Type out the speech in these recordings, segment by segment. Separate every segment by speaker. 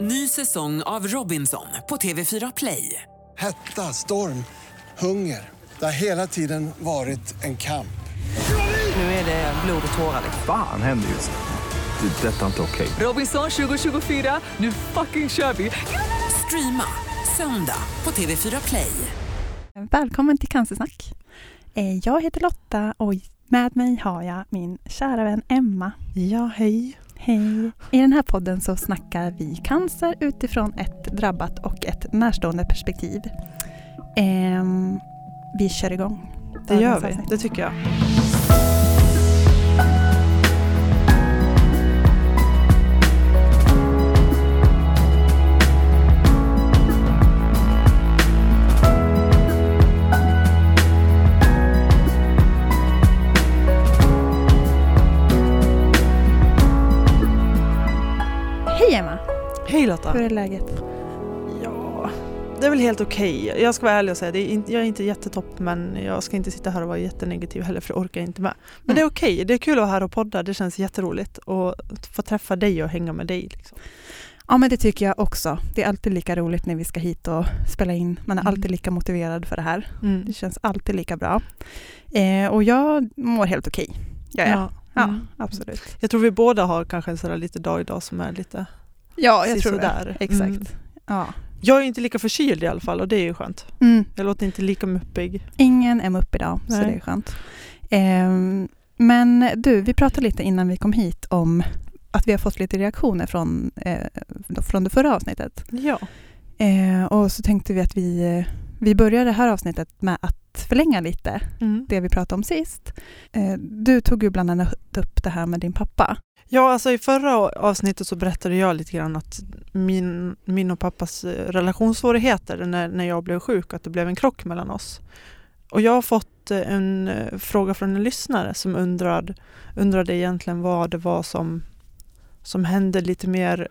Speaker 1: Ny säsong av Robinson på TV4 Play.
Speaker 2: Hetta, storm, hunger. Det har hela tiden varit en kamp.
Speaker 1: Nu är det blod och tårar.
Speaker 3: Fan händer just nu. Det. är Detta är inte okej.
Speaker 1: Robinson 2024, nu fucking kör vi! Streama söndag på TV4 Play.
Speaker 4: Välkommen till Cancersnack. Eh, Jag heter Lotta och med mig har jag min kära vän Emma.
Speaker 5: Ja, hej.
Speaker 4: Hej! I den här podden så snackar vi cancer utifrån ett drabbat och ett närstående perspektiv. Ehm, vi kör igång.
Speaker 5: Det gör vi. Det tycker jag.
Speaker 4: Hej
Speaker 5: Lotta.
Speaker 4: Hur är läget?
Speaker 5: Ja, det är väl helt okej. Jag ska vara ärlig och säga, det är inte, jag är inte jättetopp men jag ska inte sitta här och vara jättenegativ heller för det orkar jag inte med. Men det är okej. Det är kul att vara här och podda. Det känns jätteroligt att få träffa dig och hänga med dig. Liksom.
Speaker 4: Ja men det tycker jag också. Det är alltid lika roligt när vi ska hit och spela in. Man är
Speaker 5: Mm.
Speaker 4: alltid lika motiverad för det här.
Speaker 5: Mm.
Speaker 4: Det känns alltid lika bra. Eh, och jag mår helt okej. Ja, ja. ja
Speaker 5: Mm.
Speaker 4: absolut.
Speaker 5: Jag tror vi båda har kanske en sådär lite dag idag som är lite
Speaker 4: Ja, jag tror det. Exakt.
Speaker 5: Mm.
Speaker 4: Ja.
Speaker 5: Jag är inte lika förkyld i alla fall och det är ju skönt.
Speaker 4: Mm.
Speaker 5: Jag låter inte lika muppig.
Speaker 4: Ingen är upp idag, så det är skönt. Ehm, men du, vi pratade lite innan vi kom hit om att vi har fått lite reaktioner från, eh, från det förra avsnittet.
Speaker 5: Ja.
Speaker 4: Eh, och så tänkte vi att vi, eh, vi börjar det här avsnittet med att förlänga lite
Speaker 5: Mm.
Speaker 4: det vi pratade om sist. Eh, du tog ju bland annat upp det här med din pappa.
Speaker 5: Ja, alltså i förra avsnittet så berättade jag lite grann att min, min och pappas eh, relationssvårigheter när, när jag blev sjuk, att det blev en krock mellan oss. Och jag har fått eh, en eh, fråga från en lyssnare som undrade, undrade egentligen vad det var som, som hände lite mer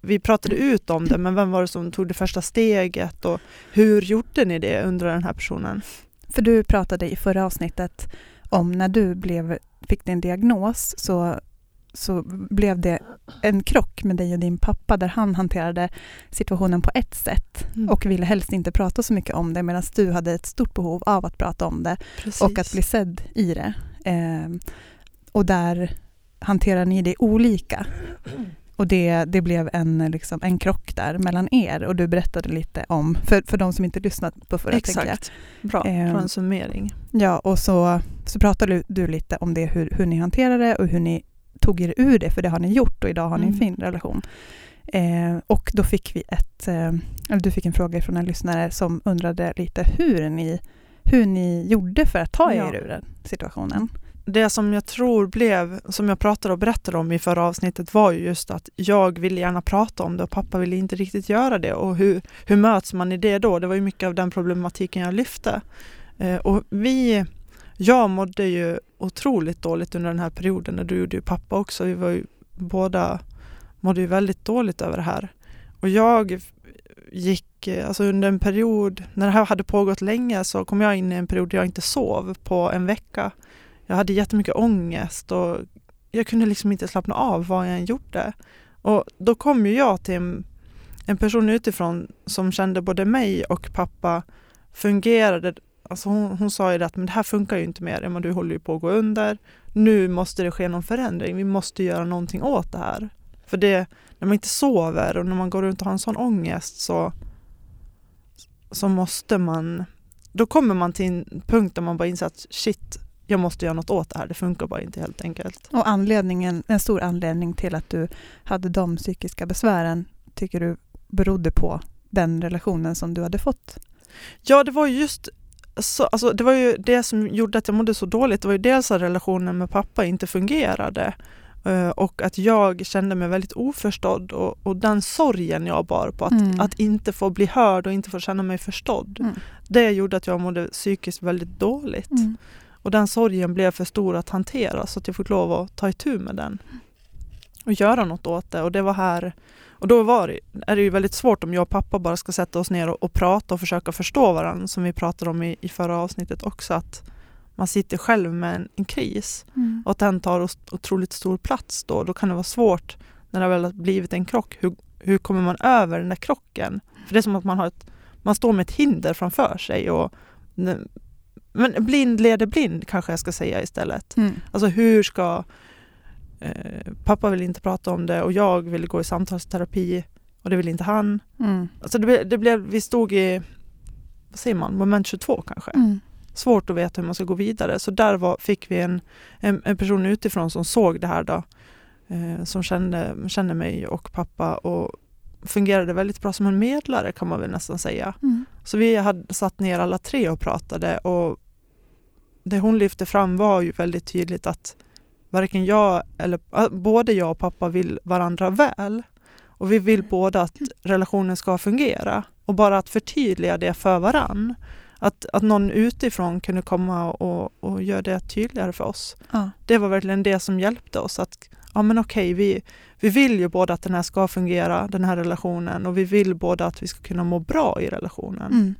Speaker 5: vi pratade ut om det, men vem var det som tog det första steget och hur gjorde ni det, undrar den här personen.
Speaker 4: För du pratade i förra avsnittet om när du blev, fick din diagnos så, så blev det en krock med dig och din pappa där han hanterade situationen på ett sätt
Speaker 5: Mm.
Speaker 4: och ville helst inte prata så mycket om det medan du hade ett stort behov av att prata om det
Speaker 5: Precis.
Speaker 4: och att bli sedd i det. Ehm, och där hanterar ni det olika. Och det, det blev en, liksom, en krock där mellan er och du berättade lite om, för, för de som inte lyssnat på förra.
Speaker 5: Exakt. Bra, bra en summering.
Speaker 4: Ja, och så, så pratade du- du lite om det, hur, hur ni hanterade det och hur ni tog er ur det, för det har ni gjort och idag har ni en
Speaker 5: Mm.
Speaker 4: fin relation. Eh, och då fick vi ett, eh, eller du fick en fråga från en lyssnare som undrade lite hur ni, hur ni gjorde för att ta er
Speaker 5: Ja.
Speaker 4: ur den situationen.
Speaker 5: det som jag tror blev, som jag pratade och berättade om i förra avsnittet var ju just att jag ville gärna prata om det och pappa ville inte riktigt göra det. Och hur, hur möts man i det då? Det var ju mycket av den problematiken jag lyfte. Eh, och vi, jag mådde ju otroligt dåligt under den här perioden och du gjorde ju pappa också. Vi var ju båda mådde ju väldigt dåligt över det här. Och jag gick, eh, alltså under en period, när det här hade pågått länge så kom jag in i en period där jag inte sov på en vecka. Jag hade jättemycket ångest och jag kunde liksom inte slappna av vad jag än gjorde. Och då kom ju jag till en, en person utifrån som kände både mig och pappa fungerade. Alltså hon, hon sa ju det att men det här funkar ju inte mer, du håller ju på att gå under. Nu måste det ske någon förändring, vi måste göra någonting åt det här. För det, när man inte sover och när man går runt och har en sån ångest så, så måste man, då kommer man till en punkt där man bara inser att shit, jag måste göra något åt det här, det funkar bara inte helt enkelt.
Speaker 4: Och anledningen, en stor anledning till att du hade de psykiska besvären tycker du berodde på den relationen som du hade fått?
Speaker 5: Ja, det var ju just så, alltså, det var ju det som gjorde att jag mådde så dåligt. Det var ju dels att relationen med pappa inte fungerade eh, och att jag kände mig väldigt oförstådd och, och den sorgen jag bar på att,
Speaker 4: Mm.
Speaker 5: att inte få bli hörd och inte få känna mig förstådd.
Speaker 4: Mm.
Speaker 5: Det gjorde att jag mådde psykiskt väldigt dåligt.
Speaker 4: Mm.
Speaker 5: Och den sorgen blev för stor att hantera så att jag fick lov att ta itu med den. Och göra något åt det. Och det var här och då var det, är det ju väldigt svårt om jag och pappa bara ska sätta oss ner och, och prata och försöka förstå varandra som vi pratade om i, i förra avsnittet också att man sitter själv med en, en kris och att den tar otroligt stor plats då. Då kan det vara svårt när det väl har blivit en krock. Hur, hur kommer man över den där krocken? För det är som att man, har ett, man står med ett hinder framför sig. Och, men blind leder blind kanske jag ska säga istället.
Speaker 4: Mm.
Speaker 5: Alltså hur ska... Eh, pappa vill inte prata om det och jag vill gå i samtalsterapi och det vill inte han.
Speaker 4: Mm.
Speaker 5: Alltså det, det blev, vi stod i, vad säger man, moment 22 kanske.
Speaker 4: Mm.
Speaker 5: Svårt att veta hur man ska gå vidare. Så där var, fick vi en, en, en person utifrån som såg det här då. Eh, som kände, kände mig och pappa och fungerade väldigt bra som en medlare kan man väl nästan säga.
Speaker 4: Mm.
Speaker 5: Så vi hade satt ner alla tre och pratade och det hon lyfte fram var ju väldigt tydligt att varken jag eller både jag och pappa vill varandra väl. Och vi vill båda att relationen ska fungera. Och bara att förtydliga det för varann. Att, att någon utifrån kunde komma och, och göra det tydligare för oss.
Speaker 4: Ja.
Speaker 5: Det var verkligen det som hjälpte oss. Att ja men okej, vi, vi vill ju båda att den här ska fungera, den här relationen. Och vi vill båda att vi ska kunna må bra i relationen.
Speaker 4: Mm.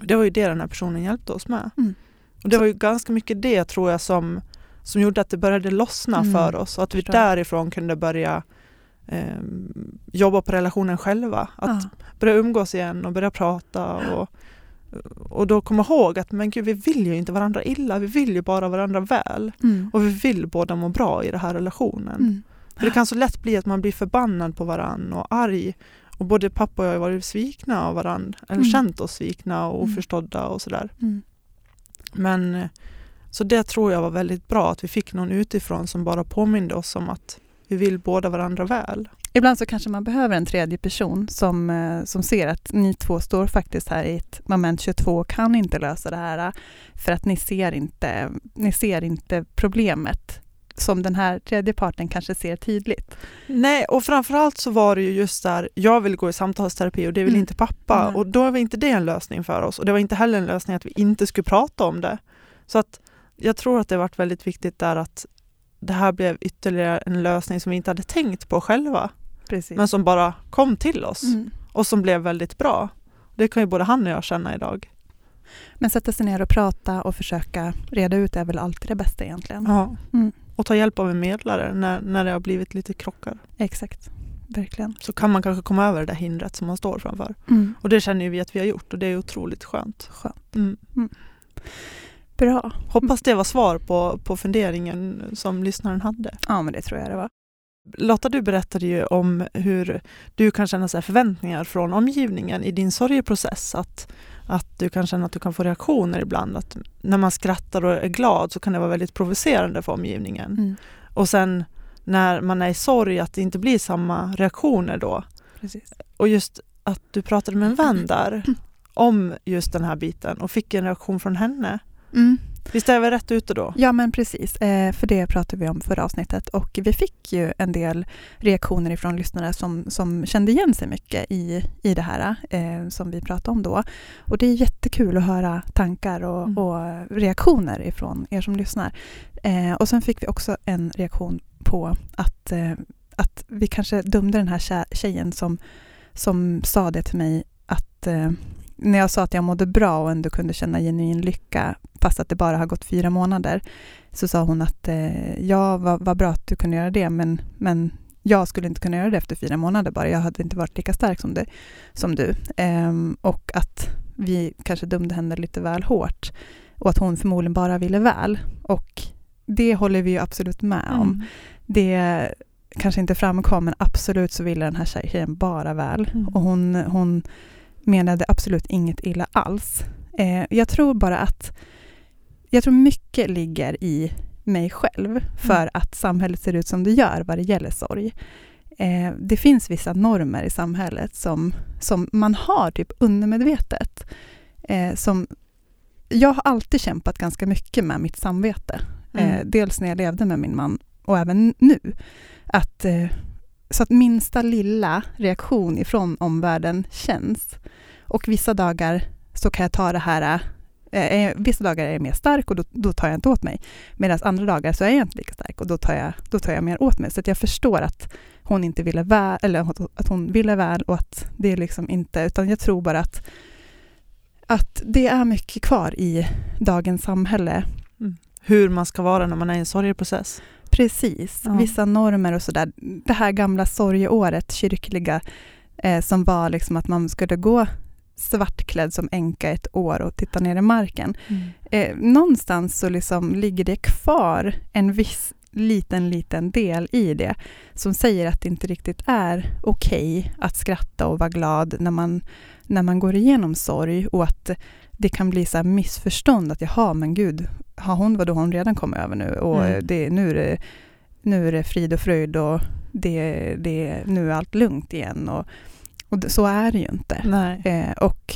Speaker 5: Det var ju det den här personen hjälpte oss med.
Speaker 4: Mm.
Speaker 5: Och det var ju ganska mycket det tror jag som, som gjorde att det började lossna
Speaker 4: Mm.
Speaker 5: för oss och att vi därifrån kunde börja eh, jobba på relationen själva. Att
Speaker 4: Ja.
Speaker 5: börja umgås igen och börja prata och, och då komma ihåg att men gud, vi vill ju inte varandra illa, vi vill ju bara varandra väl.
Speaker 4: Mm.
Speaker 5: Och vi vill båda må bra i den här relationen.
Speaker 4: Mm.
Speaker 5: För det kan så lätt bli att man blir förbannad på varandra och arg. Och både pappa och jag har varit svikna av varandra, eller
Speaker 4: Mm.
Speaker 5: känt oss svikna och
Speaker 4: Mm.
Speaker 5: oförstådda och sådär.
Speaker 4: Mm.
Speaker 5: Men så det tror jag var väldigt bra att vi fick någon utifrån som bara påminde oss om att vi vill båda varandra väl.
Speaker 4: Ibland så kanske man behöver en tredje person som, eh, som ser att ni två står faktiskt här i ett moment 22 och kan inte lösa det här eh, för att ni ser inte, ni ser inte problemet som den här tredje parten kanske ser tydligt.
Speaker 5: Nej, och framförallt så var det ju just där, jag vill gå i samtalsterapi och det vill
Speaker 4: Mm.
Speaker 5: inte pappa.
Speaker 4: Mm.
Speaker 5: Och då var inte det en lösning för oss. Och det var inte heller en lösning att vi inte skulle prata om det. Så att jag tror att det varit väldigt viktigt där att det här blev ytterligare en lösning som vi inte hade tänkt på själva.
Speaker 4: Precis.
Speaker 5: Men som bara kom till oss
Speaker 4: Mm.
Speaker 5: och som blev väldigt bra. Det kan ju både han och jag känna idag.
Speaker 4: Men sätta sig ner och prata och försöka reda ut är väl alltid det bästa egentligen.
Speaker 5: Ja.
Speaker 4: Mm.
Speaker 5: Och ta hjälp av en medlare när, när det har blivit lite krockar.
Speaker 4: Exakt, verkligen.
Speaker 5: Så kan man kanske komma över det där hindret som man står framför.
Speaker 4: Mm.
Speaker 5: Och det känner ju vi att vi har gjort och det är otroligt skönt.
Speaker 4: Skönt. Bra.
Speaker 5: Hoppas det var svar på, på funderingen som lyssnaren hade.
Speaker 4: Ja, men det tror jag det var.
Speaker 5: Lotta, du berättade ju om hur du kan känna så förväntningar från omgivningen i din sorgeprocess. Att, att du kan känna att du kan få reaktioner ibland. Att när man skrattar och är glad så kan det vara väldigt provocerande för omgivningen.
Speaker 4: Mm.
Speaker 5: Och sen när man är i sorg att det inte blir samma reaktioner då.
Speaker 4: Precis.
Speaker 5: Och just att du pratade med en vän där om just den här biten och fick en reaktion från henne.
Speaker 4: Mm.
Speaker 5: Visst är väl rätt ute då?
Speaker 4: Ja, men precis. Eh, för det pratade vi om förra avsnittet och vi fick ju en del reaktioner ifrån lyssnare som, som kände igen sig mycket i, i det här eh, som vi pratade om då. Och det är jättekul att höra tankar och,
Speaker 5: Mm.
Speaker 4: och reaktioner ifrån er som lyssnar. Eh, och sen fick vi också en reaktion på att, att vi kanske dömde den här tje- tjejen som, som sa det till mig att när jag sa att jag mådde bra och ändå kunde känna genuin lycka fast att det bara har gått fyra månader så sa hon att eh, ja, vad, vad bra att du kunde göra det men, men jag skulle inte kunna göra det efter fyra månader bara. Jag hade inte varit lika stark som, det, som du. Ehm, och att vi kanske dömde henne lite väl hårt och att hon förmodligen bara ville väl. Och det håller vi ju absolut med om.
Speaker 5: Mm.
Speaker 4: Det kanske inte framkom men absolut så ville den här tjej- tjejen bara väl.
Speaker 5: Mm.
Speaker 4: Och hon, hon menade absolut inget illa alls. Eh, jag tror bara att jag tror mycket ligger i mig själv för
Speaker 5: Mm.
Speaker 4: att samhället ser ut som det gör vad det gäller sorg. Eh, det finns vissa normer i samhället som, som man har typ undermedvetet. Eh, som, jag har alltid kämpat ganska mycket med mitt samvete. Eh,
Speaker 5: Mm.
Speaker 4: dels när jag levde med min man och även nu. Att, eh, så att minsta lilla reaktion ifrån omvärlden känns. Och vissa dagar så kan jag ta det här Eh, eh, vissa dagar är jag mer stark och då, då tar jag inte åt mig. Medan andra dagar så är jag inte lika stark och då tar jag, då tar jag mer åt mig. Så jag förstår att hon inte ville väl, eller att- hon ville väl och att det är liksom inte, utan jag tror bara att, att det är mycket kvar i dagens samhälle.
Speaker 5: Hur man ska vara när man är i en sorgeprocess.
Speaker 4: Precis,
Speaker 5: Ja.
Speaker 4: vissa normer och sådär. Det här gamla sorgeåret, kyrkliga, eh, som var liksom att man skulle gå svartklädd som änka ett år och titta ner i marken. Eh, någonstans så liksom ligger det kvar en viss liten, liten del i det som säger att det inte riktigt är okej att skratta och vara glad när man, när man går igenom sorg och att det kan bli så missförstånd att jaha, men gud, har hon, vadå, har hon redan kommit över nu och
Speaker 5: Mm.
Speaker 4: det, nu, är det, nu är det frid och fröjd och det, det, nu är allt lugnt igen och, och så är det ju inte.
Speaker 5: Nej.
Speaker 4: Eh, och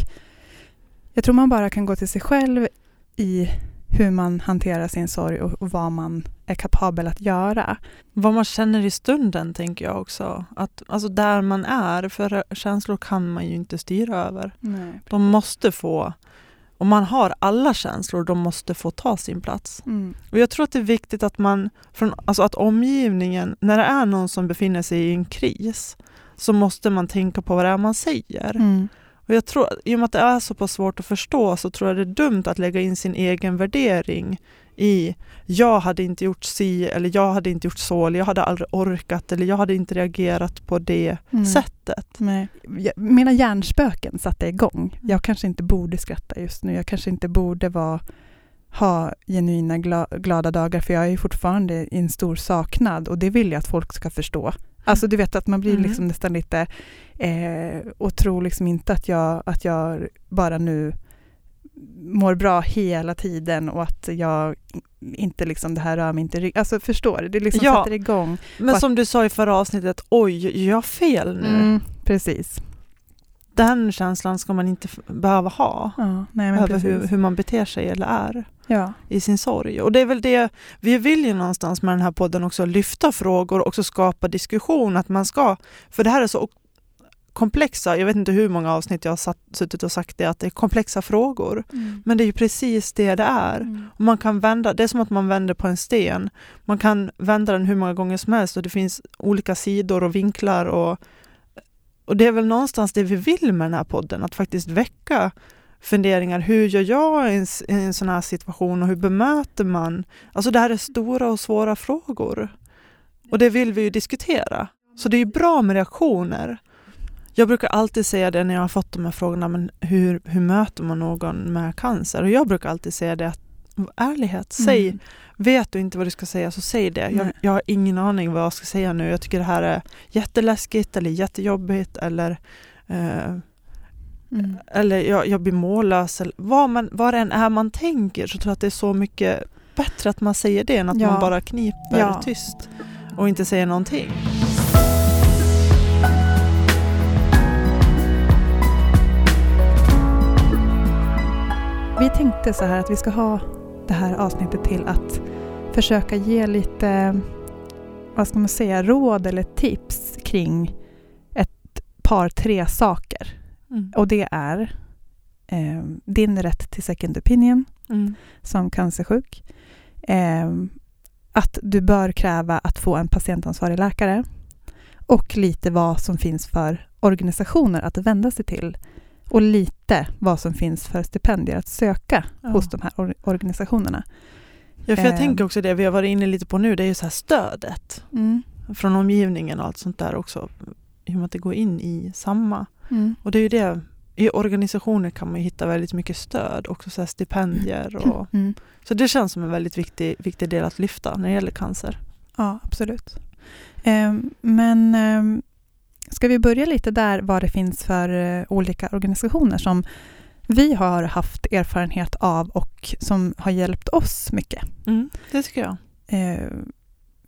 Speaker 4: jag tror man bara kan gå till sig själv i hur man hanterar sin sorg och, och vad man är kapabel att göra.
Speaker 5: Vad man känner i stunden tänker jag också. Att, alltså där man är, för känslor kan man ju inte styra över. De måste få, om man har alla känslor, de måste få ta sin plats.
Speaker 4: Mm.
Speaker 5: Och jag tror att det är viktigt att man, från, alltså att omgivningen, när det är någon som befinner sig i en kris, så måste man tänka på vad det är man säger.
Speaker 4: Mm.
Speaker 5: Och jag tror, I och med att det är så pass svårt att förstå så tror jag det är dumt att lägga in sin egen värdering i jag hade inte gjort si eller jag hade inte gjort så eller jag hade aldrig orkat eller jag hade inte reagerat på det
Speaker 4: Mm.
Speaker 5: sättet.
Speaker 4: Nej. Mina hjärnspöken satte igång. Jag kanske inte borde skratta just nu. Jag kanske inte borde vara, ha genuina gla, glada dagar för jag är fortfarande i en stor saknad och det vill jag att folk ska förstå. Alltså du vet att man blir
Speaker 5: Mm.
Speaker 4: liksom nästan lite eh, och tror liksom inte att jag, att jag bara nu mår bra hela tiden och att jag inte liksom det här rör mig inte i. Alltså förstår du? Det liksom
Speaker 5: Ja.
Speaker 4: sätter igång.
Speaker 5: Men som du sa i förra avsnittet, oj, gör jag fel nu?
Speaker 4: Mm, precis.
Speaker 5: Den känslan ska man inte behöva ha.
Speaker 4: Ja, nej,
Speaker 5: över hur, hur man beter sig eller är
Speaker 4: Ja.
Speaker 5: i sin sorg. Och det är väl det, vi vill ju någonstans med den här podden också lyfta frågor och också skapa diskussion. Att man ska, för det här är så komplexa, jag vet inte hur många avsnitt jag har satt, suttit och sagt det, att det är komplexa frågor. Men det är ju precis det det är.
Speaker 4: Mm.
Speaker 5: Och man kan vända, det är som att man vänder på en sten. Man kan vända den hur många gånger som helst och det finns olika sidor och vinklar. Och, och det är väl någonstans det vi vill med den här podden, att faktiskt väcka funderingar. Hur gör jag i en, i en sån här situation och hur bemöter man? Alltså det här är stora och svåra frågor. Och det vill vi ju diskutera. Så det är bra med reaktioner. Jag brukar alltid säga det när jag har fått de här frågorna, men hur, hur möter man någon med cancer? Och jag brukar alltid säga det, att ärlighet, säg,
Speaker 4: Mm.
Speaker 5: vet du inte vad du ska säga så säg det. Jag, jag har ingen aning vad jag ska säga nu. Jag tycker det här är jätteläskigt eller jättejobbigt eller, eh,
Speaker 4: Mm.
Speaker 5: eller jag, jag blir mållös. Eller vad, man, vad det än är man tänker så tror jag att det är så mycket bättre att man säger det än att
Speaker 4: Ja.
Speaker 5: man bara kniper
Speaker 4: Ja.
Speaker 5: tyst och inte säger någonting.
Speaker 4: Vi tänkte så här att vi ska ha det här avsnittet till att försöka ge lite, vad ska man säga, råd eller tips kring ett par, tre saker.
Speaker 5: Mm.
Speaker 4: Och det är eh, din rätt till second opinion
Speaker 5: Mm.
Speaker 4: som cancersjuk. Eh, att du bör kräva att få en patientansvarig läkare. Och lite vad som finns för organisationer att vända sig till. Och lite vad som finns för stipendier att söka
Speaker 5: Ja.
Speaker 4: hos de här or- organisationerna.
Speaker 5: Ja, för jag
Speaker 4: Eh.
Speaker 5: tänker också det vi har varit inne lite på nu, det är ju så här stödet från omgivningen och allt sånt där också. I och med att det går in i samma.
Speaker 4: Mm.
Speaker 5: Och det är ju det, i organisationer kan man hitta väldigt mycket stöd, också så stipendier. Och,
Speaker 4: Mm.
Speaker 5: så det känns som en väldigt viktig, viktig del att lyfta när det gäller cancer.
Speaker 4: Ja, absolut. Ehm, men ehm, ska vi börja lite där vad det finns för eh, olika organisationer som vi har haft erfarenhet av och som har hjälpt oss mycket.
Speaker 5: Det tycker jag.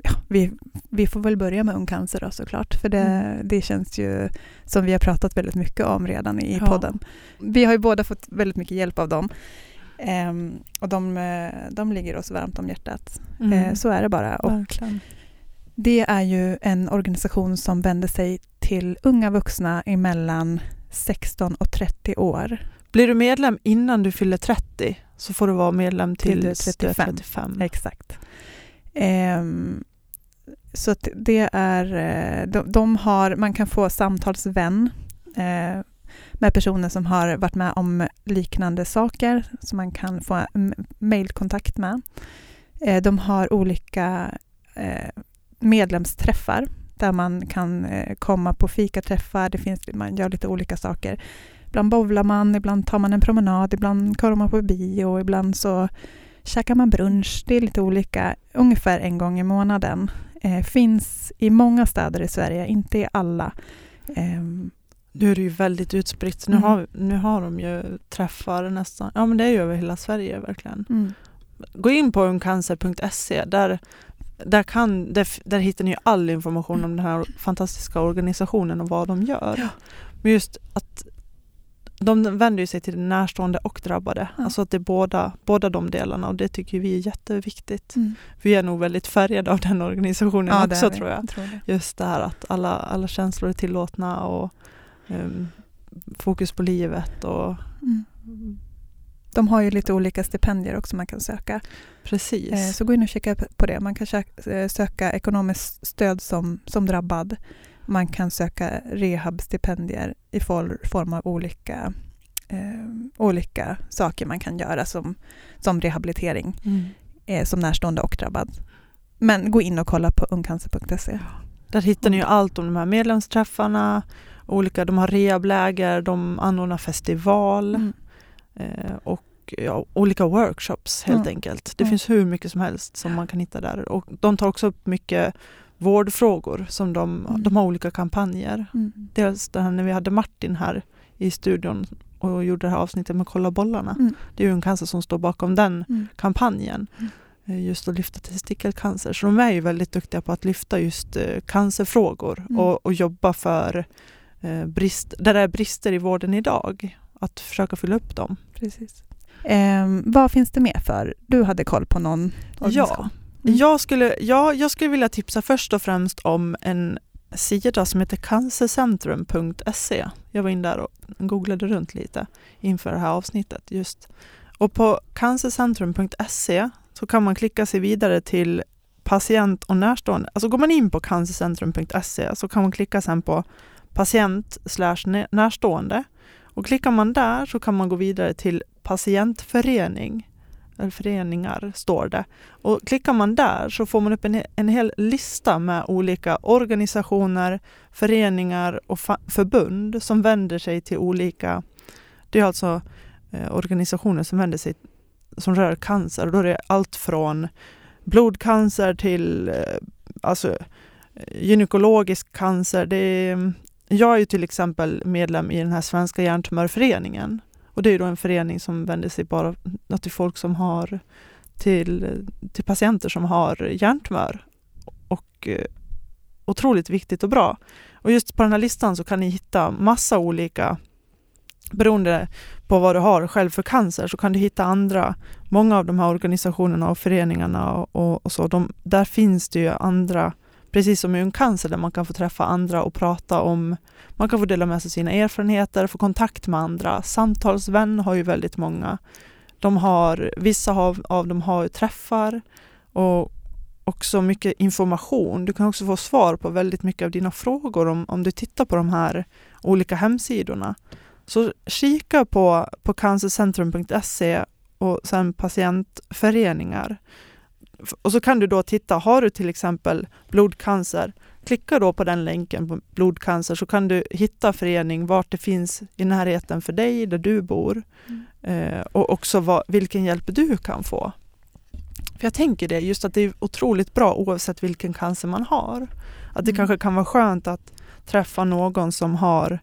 Speaker 4: Ja, vi, vi får väl börja med Ung Cancer då såklart, för det,
Speaker 5: Mm.
Speaker 4: det känns ju som vi har pratat väldigt mycket om redan i
Speaker 5: Ja.
Speaker 4: podden. Vi har ju båda fått väldigt mycket hjälp av dem. Ehm, och de, eh, de ligger oss varmt om hjärtat. Eh, så är det bara. Och
Speaker 5: Verkligen.
Speaker 4: det är ju en organisation som vänder sig till unga vuxna emellan 16 och 30 år.
Speaker 5: Blir du medlem innan du fyller 30 så får du vara medlem
Speaker 4: Till
Speaker 5: till
Speaker 4: du är 35.
Speaker 5: 35.
Speaker 4: Exakt. Ehm, så att det är, eh, de, de har, man kan få samtalsvän eh, med personer som har varit med om liknande saker som man kan få mejlkontakt med. Eh, de har olika eh, medlemsträffar där man kan eh, komma på fikaträffar. Det finns, man gör lite olika saker. Ibland bowlar man, ibland tar man en promenad, ibland kollar man på bio, ibland så käkar man brunch. Det är lite olika, ungefär en gång i månaden. Eh, finns i många städer i Sverige, inte i alla. Eh,
Speaker 5: Nu är det ju väldigt utspritt. Nu,
Speaker 4: Mm.
Speaker 5: har, nu har de ju träffar nästan, ja men det är ju över hela Sverige verkligen.
Speaker 4: mm.
Speaker 5: Gå in på ungcancer.se, där, där, kan, där, där hittar ni all information om den här fantastiska organisationen och vad de gör.
Speaker 4: Ja.
Speaker 5: Men just att de vänder sig till närstående och drabbade.
Speaker 4: Ja.
Speaker 5: Alltså att det är båda, båda de delarna och det tycker vi är jätteviktigt.
Speaker 4: Mm.
Speaker 5: Vi är nog väldigt färgade av den organisationen
Speaker 4: Ja,
Speaker 5: också tror jag.
Speaker 4: tror det.
Speaker 5: Just det här att alla, alla känslor är tillåtna och ehm, fokus på livet och
Speaker 4: Mm. De har ju lite olika stipendier också man kan söka.
Speaker 5: precis.
Speaker 4: Eh, Så gå in och kika på det. Man kan eh, söka ekonomiskt stöd som, som drabbad. Man kan söka rehabstipendier i for, form av olika, eh, olika saker man kan göra som, som rehabilitering
Speaker 5: Mm.
Speaker 4: eh, som närstående och drabbad. Men gå in och kolla på ungcancer.se.
Speaker 5: Där hittar ni ju allt om de här medlemsträffarna, olika, de har rehabläger, de anordnar festival
Speaker 4: Mm.
Speaker 5: eh, och ja, olika workshops helt
Speaker 4: Ja.
Speaker 5: enkelt. Det
Speaker 4: Ja.
Speaker 5: finns hur mycket som helst som man kan hitta där. Och de tar också upp mycket vårdfrågor som de,
Speaker 4: Mm.
Speaker 5: de har olika kampanjer.
Speaker 4: Mm.
Speaker 5: Dels det här när vi hade Martin här i studion och gjorde det här avsnittet med Kolla bollarna.
Speaker 4: Mm.
Speaker 5: Det är ju en cancer som står bakom den
Speaker 4: Mm.
Speaker 5: kampanjen.
Speaker 4: Mm.
Speaker 5: eh, Just att lyfta testikelcancer. Så de är ju väldigt duktiga på att lyfta just eh, cancerfrågor
Speaker 4: Mm.
Speaker 5: och, och jobba för eh, brist, där det är brister i vården idag. Att försöka fylla upp dem.
Speaker 4: Precis. Eh, vad finns det mer för? Du hade koll på någon organisation? Mm.
Speaker 5: Jag, skulle, ja, jag skulle vilja tipsa först och främst om en sida som heter cancercentrum.se. Jag var in där och googlade runt lite inför det här avsnittet. just. Och på cancercentrum.se så kan man klicka sig vidare till patient och närstående. Alltså går man in på cancercentrum.se så kan man klicka sen på patient närstående. Och klickar man där så kan man gå vidare till patientförening. Eller föreningar står det. Och klickar man där så får man upp en, en hel lista med olika organisationer, föreningar och förbund som vänder sig till olika, det är alltså eh, organisationer som vänder sig, som rör cancer. Och då är det allt från blodcancer till eh, alltså, eh, gynekologisk cancer. Det är, jag är ju till exempel medlem i den här Svenska hjärntumörföreningen. Och det är då en förening som vänder sig bara till folk som har till, till patienter som har hjärntumör. Och eh, otroligt viktigt och bra. Och just på den här listan så kan ni hitta massa olika, beroende på vad du har själv för cancer, så kan du hitta andra, många av de här organisationerna och föreningarna och, och, och så, de, där finns det ju andra, precis som i cancer där man kan få träffa andra och prata om, man kan få dela med sig sina erfarenheter, få kontakt med andra. Samtalsvän har ju väldigt många. De har, vissa av, av dem har ju träffar och också mycket information. Du kan också få svar på väldigt mycket av dina frågor om, om du tittar på de här olika hemsidorna. Så kika på, på cancercentrum.se och sen patientföreningar. Och så kan du då titta, har du till exempel blodcancer, klicka då på den länken på blodcancer så kan du hitta förening vart det finns i närheten för dig, där du bor.
Speaker 4: Mm.
Speaker 5: Eh, och också vad, vilken hjälp du kan få. För jag tänker det, just att det är otroligt bra oavsett vilken cancer man har. Att det
Speaker 4: Mm.
Speaker 5: kanske kan vara skönt att träffa någon som har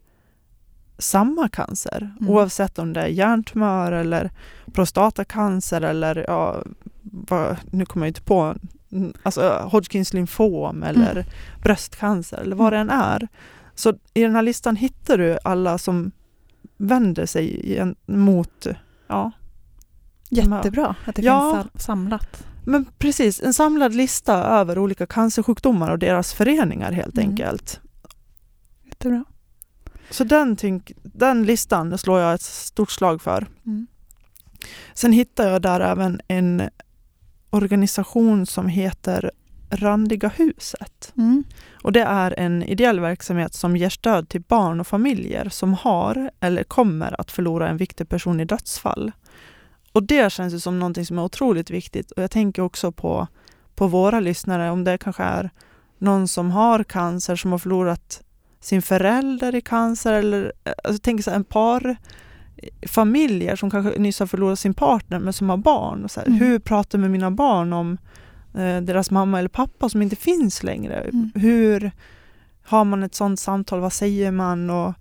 Speaker 5: samma cancer,
Speaker 4: Mm.
Speaker 5: oavsett om det är hjärntumör eller prostatacancer eller ja, vad, nu kommer jag inte på, mm, alltså Hodgkins lymfom eller
Speaker 4: Mm.
Speaker 5: bröstcancer eller vad det än är. Så i den här listan hittar du alla som vänder sig igen mot, ja,
Speaker 4: Jättebra att det
Speaker 5: Ja.
Speaker 4: finns samlat.
Speaker 5: men precis, en samlad lista över olika cancersjukdomar och deras föreningar helt
Speaker 4: Mm.
Speaker 5: enkelt.
Speaker 4: Jättebra.
Speaker 5: Så den, tänk, den listan slår jag ett stort slag för.
Speaker 4: Mm.
Speaker 5: Sen hittar jag där även en organisation som heter Randiga huset.
Speaker 4: Mm.
Speaker 5: Och det är en ideell verksamhet som ger stöd till barn och familjer som har eller kommer att förlora en viktig person i dödsfall. Och det känns ju som någonting som är otroligt viktigt och jag tänker också på på våra lyssnare om det kanske är någon som har cancer som har förlorat sin förälder i cancer eller alltså, tänk så en par familjer som kanske nyss har förlorat sin partner men som har barn. Och så här,
Speaker 4: Mm.
Speaker 5: Hur pratar jag med mina barn om eh, deras mamma eller pappa som inte finns längre?
Speaker 4: Mm.
Speaker 5: Hur har man ett sådant samtal? Vad säger man? Och,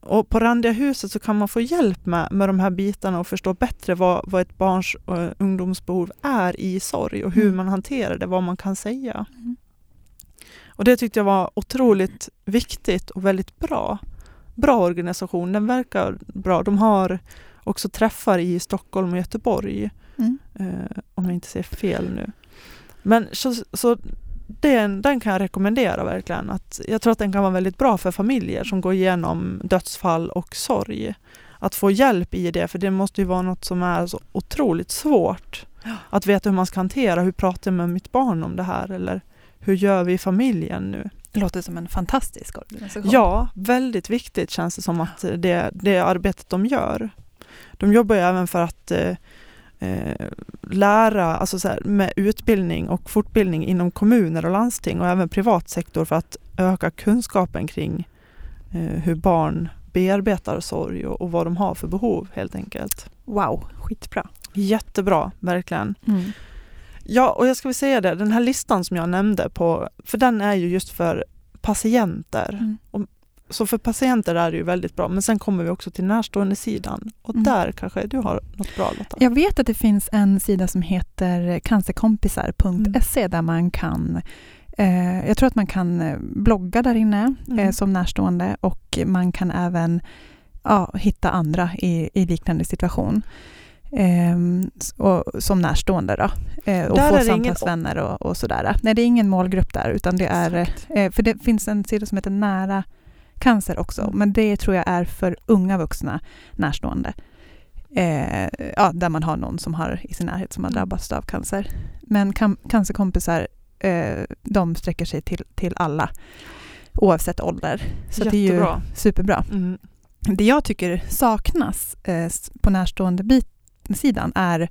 Speaker 5: och på Randiga huset så kan man få hjälp med, med de här bitarna och förstå bättre vad, vad ett barns och ungdomsbehov är i sorg och hur
Speaker 4: Mm.
Speaker 5: man hanterar det, vad man kan säga.
Speaker 4: Mm.
Speaker 5: Och det tyckte jag var otroligt viktigt och väldigt bra. Bra organisation, den verkar bra. De har också träffar i Stockholm och Göteborg,
Speaker 4: Mm.
Speaker 5: eh, om jag inte säger fel nu. Men så, så den, den kan jag rekommendera verkligen. Att jag tror att den kan vara väldigt bra för familjer som går igenom dödsfall och sorg. Att få hjälp i det, för det måste ju vara något som är så otroligt svårt. Att veta hur man ska hantera, hur pratar jag med mitt barn om det här? Eller hur gör vi i familjen nu?
Speaker 4: Det låter som en fantastisk organisation.
Speaker 5: Ja, väldigt viktigt känns det som att det, det arbetet de gör. De jobbar ju även för att eh, eh, lära, alltså så här, med utbildning och fortbildning inom kommuner och landsting och även privat sektor för att öka kunskapen kring eh, hur barn bearbetar sorg och, och vad de har för behov helt enkelt.
Speaker 4: Wow, skitbra.
Speaker 5: Jättebra, verkligen.
Speaker 4: Mm.
Speaker 5: Ja, och jag ska väl säga det, den här listan som jag nämnde på, för den är ju just för patienter.
Speaker 4: Mm.
Speaker 5: Och, så för patienter är det ju väldigt bra, men sen kommer vi också till närstående sidan och
Speaker 4: Mm.
Speaker 5: där kanske du har något bra Lotta?
Speaker 4: Jag vet att det finns en sida som heter cancerkompisar.se där man kan eh, jag tror att man kan eh, blogga där inne
Speaker 5: Mm.
Speaker 4: eh, som närstående och man kan även ja, hitta andra i, i liknande situation. S- och, som närstående då. Eh, och
Speaker 5: Där
Speaker 4: få
Speaker 5: det ingen-
Speaker 4: samtalsvänner och, och sådär. Nej, det är ingen målgrupp där utan det är, eh, för det finns en sida som heter Nära cancer också,
Speaker 5: Mm.
Speaker 4: men det tror jag är för unga vuxna närstående. Eh, ja, där man har någon som har i sin närhet som har
Speaker 5: Mm.
Speaker 4: drabbats av cancer. Men can cancerkompisar, eh, de sträcker sig till, till alla oavsett ålder. Så det är ju
Speaker 5: Jättebra.
Speaker 4: superbra.
Speaker 5: Mm.
Speaker 4: Det jag tycker saknas eh, på närstående bit sidan är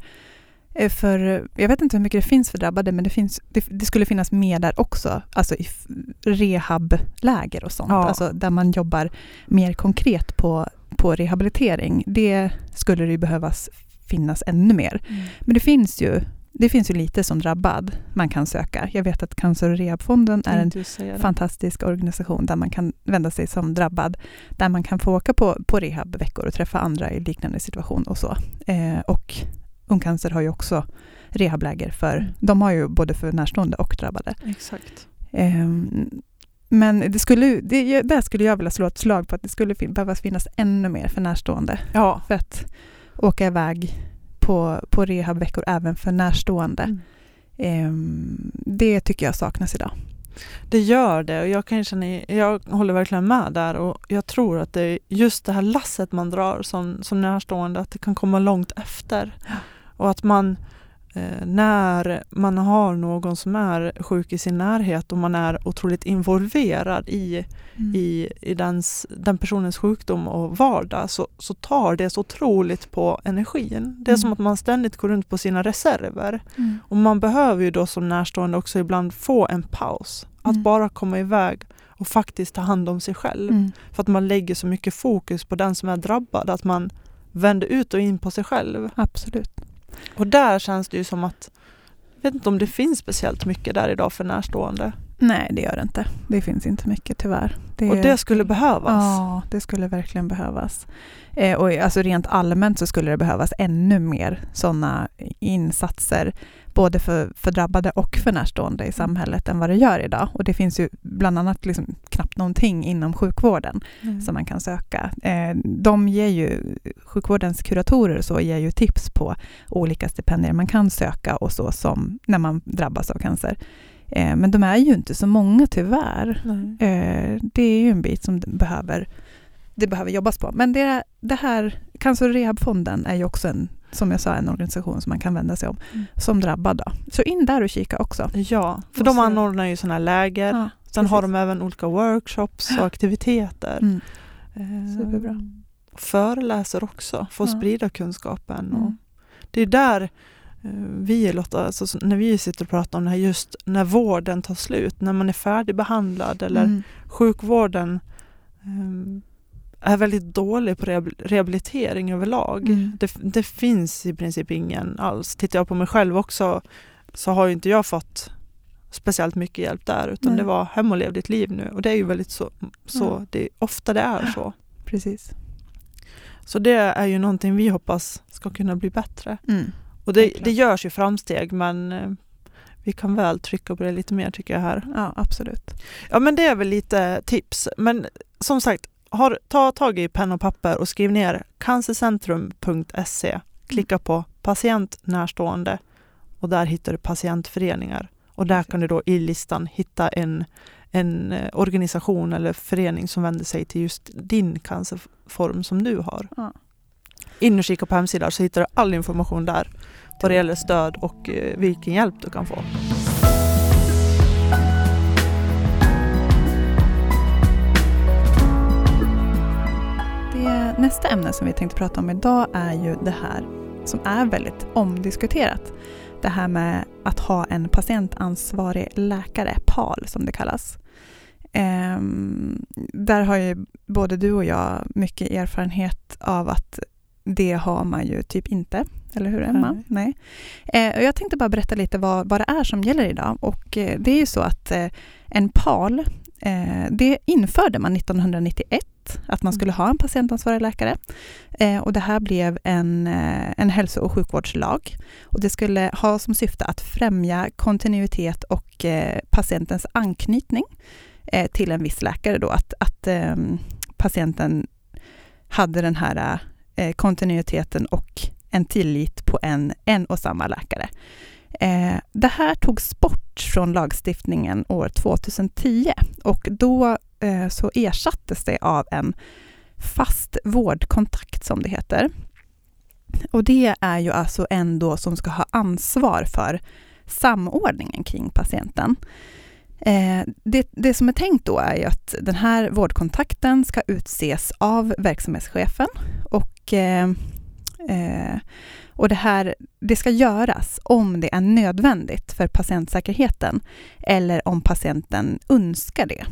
Speaker 4: eh, för, jag vet inte hur mycket det finns för drabbade, men det, finns, det, det skulle finnas mer där också, alltså i rehabläger och sånt,
Speaker 5: Ja.
Speaker 4: alltså där man jobbar mer konkret på, på rehabilitering. Det skulle det ju behövas finnas ännu mer. Men det finns ju det finns ju lite som drabbad man kan söka. Jag vet att Cancer och rehabfonden är en fantastisk organisation där man kan vända sig som drabbad. Där man kan få åka på, på rehabveckor och träffa andra i liknande situation och så. Eh, och Ungcancer har ju också rehabläger för,
Speaker 5: Mm.
Speaker 4: de har ju både för närstående och drabbade.
Speaker 5: Exakt.
Speaker 4: Eh, men det skulle, det, där skulle jag vilja slå ett slag på att det skulle fin- behövas finnas ännu mer för närstående.
Speaker 5: Ja.
Speaker 4: För att åka iväg på, på rehabveckor även för närstående.
Speaker 5: Mm.
Speaker 4: Eh, det tycker jag saknas idag.
Speaker 5: Det gör det och jag kan känna, jag håller verkligen med där och jag tror att det är just det här lasset man drar som, som närstående, att det kan komma långt efter. Och att man när man har någon som är sjuk i sin närhet och man är otroligt involverad i,
Speaker 4: Mm.
Speaker 5: i, i dens, den personens sjukdom och vardag så, så tar det så otroligt på energin. Det är
Speaker 4: Mm.
Speaker 5: som att man ständigt går runt på sina reserver.
Speaker 4: Mm.
Speaker 5: Och man behöver ju då som närstående också ibland få en paus. Att
Speaker 4: Mm.
Speaker 5: bara komma iväg och faktiskt ta hand om sig själv.
Speaker 4: Mm.
Speaker 5: För att man lägger så mycket fokus på den som är drabbad, att man vänder ut och in på sig själv.
Speaker 4: Absolut.
Speaker 5: Och där känns det ju som att, jag vet inte om det finns speciellt mycket där idag för närstående.
Speaker 4: Nej, det gör det inte. Det finns inte mycket tyvärr. Det,
Speaker 5: Och det skulle behövas.
Speaker 4: Ja, det skulle verkligen behövas. Eh, och alltså rent allmänt så skulle det behövas ännu mer sådana insatser både för, för drabbade och för närstående i samhället än vad det gör idag. Och det finns ju bland annat liksom knappt någonting inom sjukvården
Speaker 5: Mm.
Speaker 4: som man kan söka. Eh, de ger ju, sjukvårdens kuratorer så ger ju tips på olika stipendier man kan söka och så som när man drabbas av cancer. Eh, men de är ju inte så många tyvärr. Eh, det är ju en bit som behöver, det behöver jobbas på. Men det, det här, Cancer och rehabfonden är ju också en, som jag sa, en organisation som man kan vända sig om
Speaker 5: Mm.
Speaker 4: som drabbad. Då. Så in där och kika också.
Speaker 5: Ja, för
Speaker 4: Och
Speaker 5: de anordnar ju sådana här läger.
Speaker 4: Ja,
Speaker 5: Sen har
Speaker 4: precis.
Speaker 5: de även olika workshops och aktiviteter.
Speaker 4: Mm.
Speaker 5: Eh,
Speaker 4: Superbra.
Speaker 5: Föreläser också för att
Speaker 4: Ja.
Speaker 5: sprida kunskapen. Och
Speaker 4: Mm.
Speaker 5: det är där eh, vi Lotta, alltså, så- när vi sitter och pratar om det här, just när vården tar slut, när man är färdigbehandlad eller
Speaker 4: Mm.
Speaker 5: sjukvården ehm, är väldigt dålig på rehabil- rehabilitering överlag.
Speaker 4: Mm.
Speaker 5: Det, det finns i princip ingen alls. Tittar jag på mig själv också så har ju inte jag fått speciellt mycket hjälp där utan
Speaker 4: Nej.
Speaker 5: det var hem och lev ditt liv nu och det är ju väldigt så, så
Speaker 4: Ja.
Speaker 5: det, ofta det är så.
Speaker 4: Precis.
Speaker 5: Så det är ju någonting vi hoppas ska kunna bli bättre.
Speaker 4: Mm.
Speaker 5: Och det, det görs ju framsteg men eh, vi kan väl trycka på det lite mer tycker jag här.
Speaker 4: Ja, absolut.
Speaker 5: Ja men det är väl lite tips. Men som sagt, har, ta tag i penna och papper och skriv ner cancercentrum.se. Klicka på patient närstående och där hittar du patientföreningar. Och där kan du då i listan hitta en, en eh, organisation eller förening som vänder sig till just din cancerform som du har.
Speaker 4: Ja.
Speaker 5: In och kika på hemsidan så hittar du all information där vad det gäller stöd och eh, vilken hjälp du kan få.
Speaker 4: Nästa ämne som vi tänkte prata om idag är ju det här som är väldigt omdiskuterat. Det här med att ha en patientansvarig läkare, PAL som det kallas. Ehm, där har ju både du och jag mycket erfarenhet av att det har man ju typ inte. Eller hur Emma?
Speaker 5: Nej.
Speaker 4: Nej. Eh, och jag tänkte bara berätta lite vad, vad det är som gäller idag. Och eh, det är ju så att eh, en PAL, eh, det införde man 1991 att man skulle ha en patientansvarig läkare. Eh, och det här blev en, eh, en hälso och sjukvårdslag. Och det skulle ha som syfte att främja kontinuitet och eh, patientens anknytning eh, till en viss läkare. Då, att att eh, patienten hade den här eh, kontinuiteten och en tillit på en, en och samma läkare. Eh, det här togs bort från lagstiftningen år 2010 och då eh, så ersattes det av en fast vårdkontakt som det heter. Och det är ju alltså en då som ska ha ansvar för samordningen kring patienten. Eh, det, det som är tänkt då är ju att den här vårdkontakten ska utses av verksamhetschefen och eh, Eh, och det här det ska göras om det är nödvändigt för patientsäkerheten eller om patienten önskar det.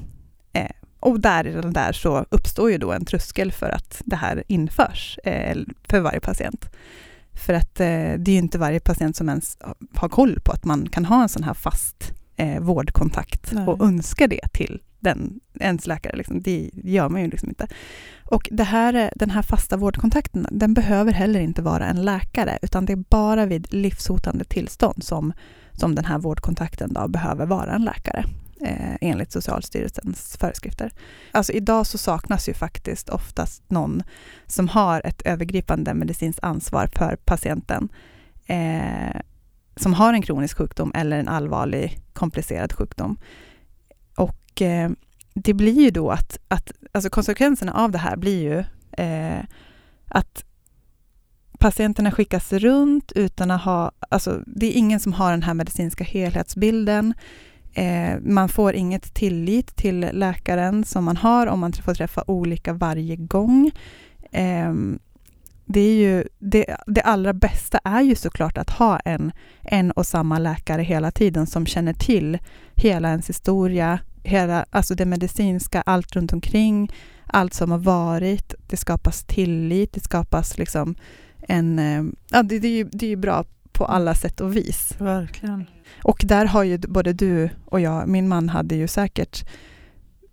Speaker 4: Eh, och där, där så uppstår ju då en tröskel för att det här införs eh, för varje patient. För att eh, det är ju inte varje patient som ens har koll på att man kan ha en sån här fast eh, vårdkontakt
Speaker 5: Nej.
Speaker 4: och önskar det till den, ens läkare. Liksom. Det gör man ju liksom inte. Och det här, den här fasta vårdkontakten, den behöver heller inte vara en läkare, utan det är bara vid livshotande tillstånd som, som den här vårdkontakten då behöver vara en läkare, eh, enligt Socialstyrelsens föreskrifter. Alltså idag så saknas ju faktiskt oftast någon som har ett övergripande medicinskt ansvar för patienten, eh, som har en kronisk sjukdom eller en allvarlig komplicerad sjukdom. Och eh, det blir ju då att, att alltså konsekvenserna av det här blir ju eh, att patienterna skickas runt utan att ha, alltså det är ingen som har den här medicinska helhetsbilden. Eh, man får inget tillit till läkaren som man har om man får träffa olika varje gång. Ehm, det, är ju, det, det allra bästa är ju såklart att ha en, en och samma läkare hela tiden som känner till hela ens historia, hela, alltså det medicinska, allt runt omkring, allt som har varit. Det skapas tillit, det skapas liksom en... eh, Ja, det, det, är ju, det är ju bra på alla sätt och vis.
Speaker 5: Verkligen.
Speaker 4: Och där har ju både du och jag, min man hade ju säkert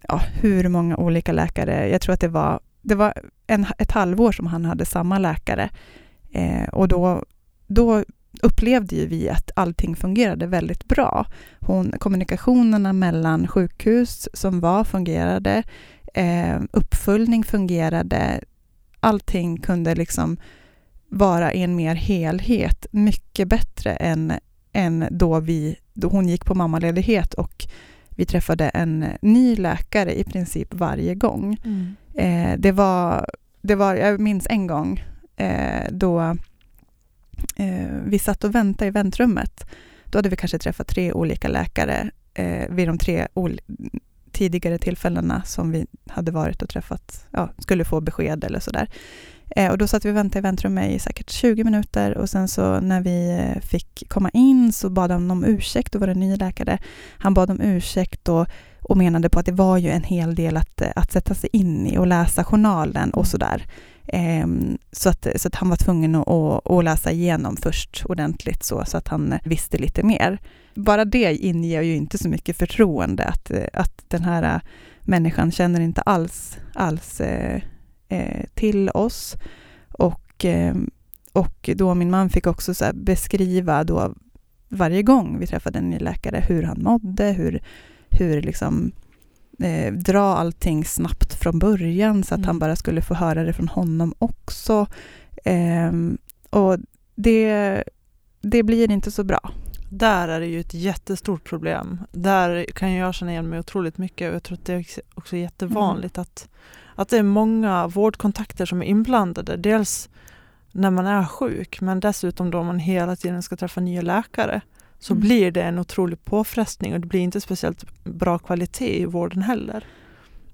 Speaker 4: ja, hur många olika läkare. Jag tror att det var, det var en, ett halvår som han hade samma läkare. Eh, och då, då upplevde ju vi att allting fungerade väldigt bra. Hon, kommunikationerna mellan sjukhus som var fungerade, eh, uppföljning fungerade, allting kunde liksom vara i en mer helhet, mycket bättre än, än då, vi, då hon gick på mammaledighet och vi träffade en ny läkare i princip varje gång.
Speaker 5: Mm.
Speaker 4: Eh, det, var, det var, jag minns en gång eh, då eh, vi satt och väntade i väntrummet. Då hade vi kanske träffat tre olika läkare eh, vid de tre ol- tidigare tillfällena som vi hade varit och träffat, ja, skulle få besked eller sådär. Eh, och då satt vi och väntade i väntrummet i säkert 20 minuter och sen så när vi eh, fick komma in så bad han om ursäkt, då var det en ny läkare. Han bad om ursäkt och, och menade på att det var ju en hel del att, eh, att sätta sig in i och läsa journalen och sådär. Eh, så, att, så att han var tvungen att, att, att läsa igenom först ordentligt så, så att han visste lite mer. Bara det inger ju inte så mycket förtroende att, att den här människan känner inte alls, alls eh, till oss. Och, eh, och då min man fick också så beskriva då varje gång vi träffade en ny läkare hur han mådde, hur, hur liksom eh, dra allting snabbt från början så att mm. han bara skulle få höra det från honom också. Eh, och det, det blir inte så bra.
Speaker 5: Där är det ju ett jättestort problem. Där kan jag känna igen mig otroligt mycket och jag tror att det är också jättevanligt mm. att att det är många vårdkontakter som är inblandade. Dels när man är sjuk men dessutom då man hela tiden ska träffa nya läkare så mm. blir det en otrolig påfrestning och det blir inte speciellt bra kvalitet i vården heller.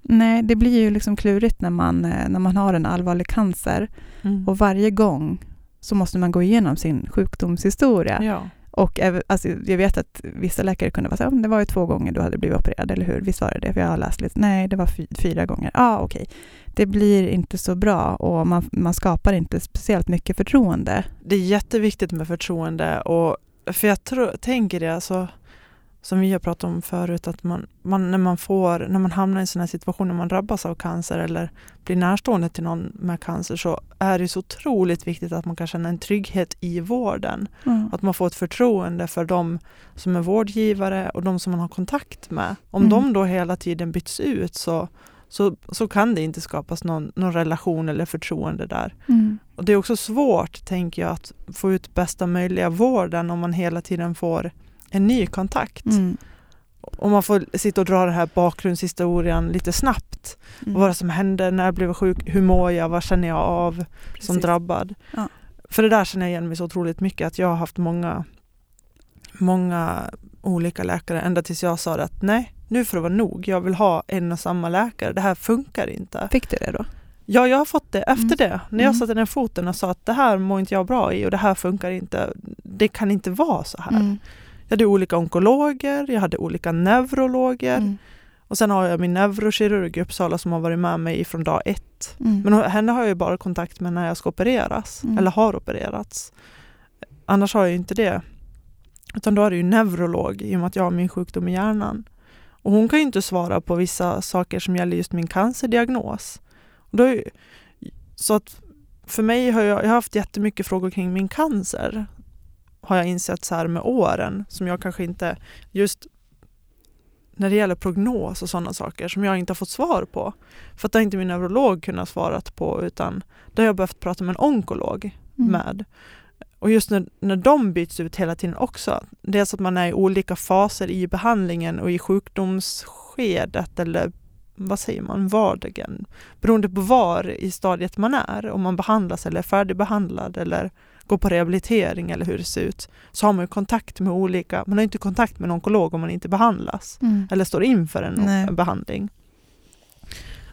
Speaker 4: Nej, det blir ju liksom klurigt när man, eh, när man har en allvarlig cancer mm. och varje gång så måste man gå igenom sin sjukdomshistoria.
Speaker 5: Ja.
Speaker 4: Och alltså, jag vet att vissa läkare kunde vara så här, det var ju två gånger du hade blivit opererad, eller hur? Visst var det det? För jag har läst lite. Nej, det var fyra gånger. Ja, ah, okej. Okay. Det blir inte så bra och man, man skapar inte speciellt mycket förtroende.
Speaker 5: Det är jätteviktigt med förtroende och för jag tror, tänker det, alltså, som vi har pratat om förut, att man, man, när, man får, när man hamnar i en sån här situation, när man drabbas av cancer eller blir närstående till någon med cancer, så är det så otroligt viktigt att man kan känna en trygghet i vården. Mm. Att man får ett förtroende för de som är vårdgivare och de som man har kontakt med. Om mm. de då hela tiden byts ut så, så, så kan det inte skapas någon, någon relation eller förtroende där. Mm. Och Det är också svårt, tänker jag, att få ut bästa möjliga vården om man hela tiden får en ny kontakt. Mm. Och man får sitta och dra den här bakgrundshistorien lite snabbt. Mm. Och vad som hände, när jag blev sjuk, hur mår jag, vad känner jag av Precis. som drabbad. Ja. För det där känner jag igen mig så otroligt mycket, att jag har haft många, många olika läkare ända tills jag sa att nej, nu får det vara nog. Jag vill ha en och samma läkare. Det här funkar inte.
Speaker 4: Fick du det då?
Speaker 5: Ja, jag har fått det efter mm. det. När jag mm. satte ner foten och sa att det här mår inte jag bra i och det här funkar inte. Det kan inte vara så här. Mm. Jag hade olika onkologer, jag hade olika neurologer. Mm. Och sen har jag min neurokirurg i Uppsala som har varit med mig från dag ett. Mm. Men henne har jag bara kontakt med när jag ska opereras, mm. eller har opererats. Annars har jag inte det. Utan då är det ju neurolog i och med att jag har min sjukdom i hjärnan. Och hon kan ju inte svara på vissa saker som gäller just min cancerdiagnos. Och då så att för mig har jag, jag har haft jättemycket frågor kring min cancer har jag insett så här med åren som jag kanske inte just när det gäller prognos och sådana saker som jag inte har fått svar på. För att det har inte min neurolog kunnat svara på utan det har jag behövt prata med en onkolog mm. med. Och just när, när de byts ut hela tiden också, dels att man är i olika faser i behandlingen och i sjukdomsskedet eller vad säger man, vardagen, beroende på var i stadiet man är, om man behandlas eller är färdigbehandlad eller går på rehabilitering eller hur det ser ut, så har man ju kontakt med olika, man har inte kontakt med en onkolog om man inte behandlas mm. eller står inför en Nej. behandling.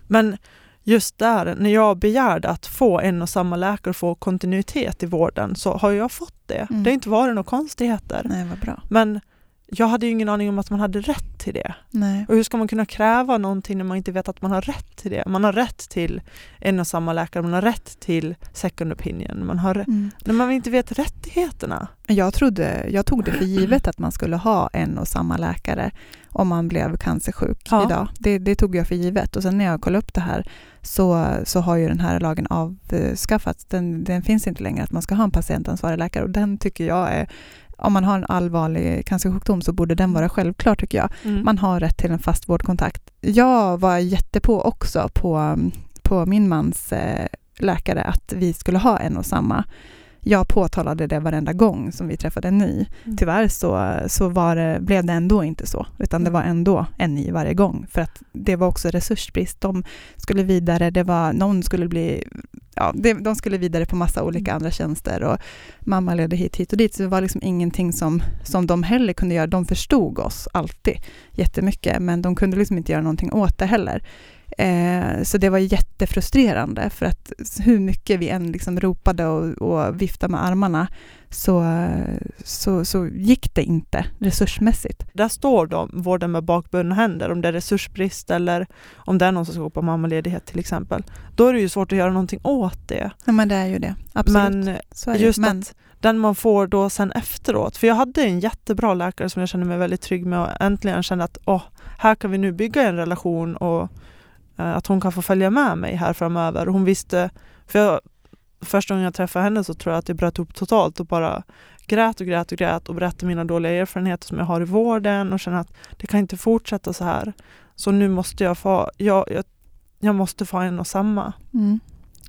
Speaker 5: Men just där, när jag begärde att få en och samma läkare och få kontinuitet i vården så har jag fått det. Mm. Det har inte varit några konstigheter.
Speaker 4: Nej, vad bra.
Speaker 5: Men jag hade ju ingen aning om att man hade rätt till det.
Speaker 4: Nej.
Speaker 5: Och hur ska man kunna kräva någonting när man inte vet att man har rätt till det? Man har rätt till en och samma läkare, man har rätt till second opinion, man har, mm. när man inte vet rättigheterna.
Speaker 4: Jag, trodde, jag tog det för givet att man skulle ha en och samma läkare om man blev cancersjuk ja. idag. Det, det, tog jag för givet och sen när jag kollade upp det här så, så har ju den här lagen avskaffats. Den, den finns inte längre att man ska ha en patientansvarig läkare och den tycker jag är om man har en allvarlig cancersjukdom så borde den vara självklar tycker jag. Mm. Man har rätt till en fast vårdkontakt. Jag var jättepå också på, på min mans eh, läkare att vi skulle ha en och samma jag påtalade det varenda gång som vi träffade en ny. Mm. Tyvärr så, så var det, blev det ändå inte så, utan det var ändå en ny varje gång. För att det var också resursbrist. De skulle vidare, det var, någon skulle bli, ja, de skulle vidare på massa olika mm. andra tjänster och mamma ledde hit, hit och dit. Så det var liksom ingenting som, som de heller kunde göra. De förstod oss alltid jättemycket, men de kunde liksom inte göra någonting åt det heller. Eh, så det var jättefrustrerande för att hur mycket vi än liksom ropade och, och viftade med armarna så, så, så gick det inte resursmässigt.
Speaker 5: Där står de, vården med bakbundna händer, om det är resursbrist eller om det är någon som ska gå på mammaledighet till exempel. Då är det ju svårt att göra någonting åt det.
Speaker 4: Ja men det är ju det, absolut.
Speaker 5: Men
Speaker 4: det.
Speaker 5: just
Speaker 4: men,
Speaker 5: att den man får då sen efteråt, för jag hade en jättebra läkare som jag kände mig väldigt trygg med och äntligen kände att åh, här kan vi nu bygga en relation och att hon kan få följa med mig här framöver. Hon visste, för jag, första gången jag träffade henne så tror jag att det bröt upp totalt och bara grät och grät och grät och berättade mina dåliga erfarenheter som jag har i vården och kände att det kan inte fortsätta så här. Så nu måste jag få, jag, jag, jag måste få en och samma.
Speaker 4: mm,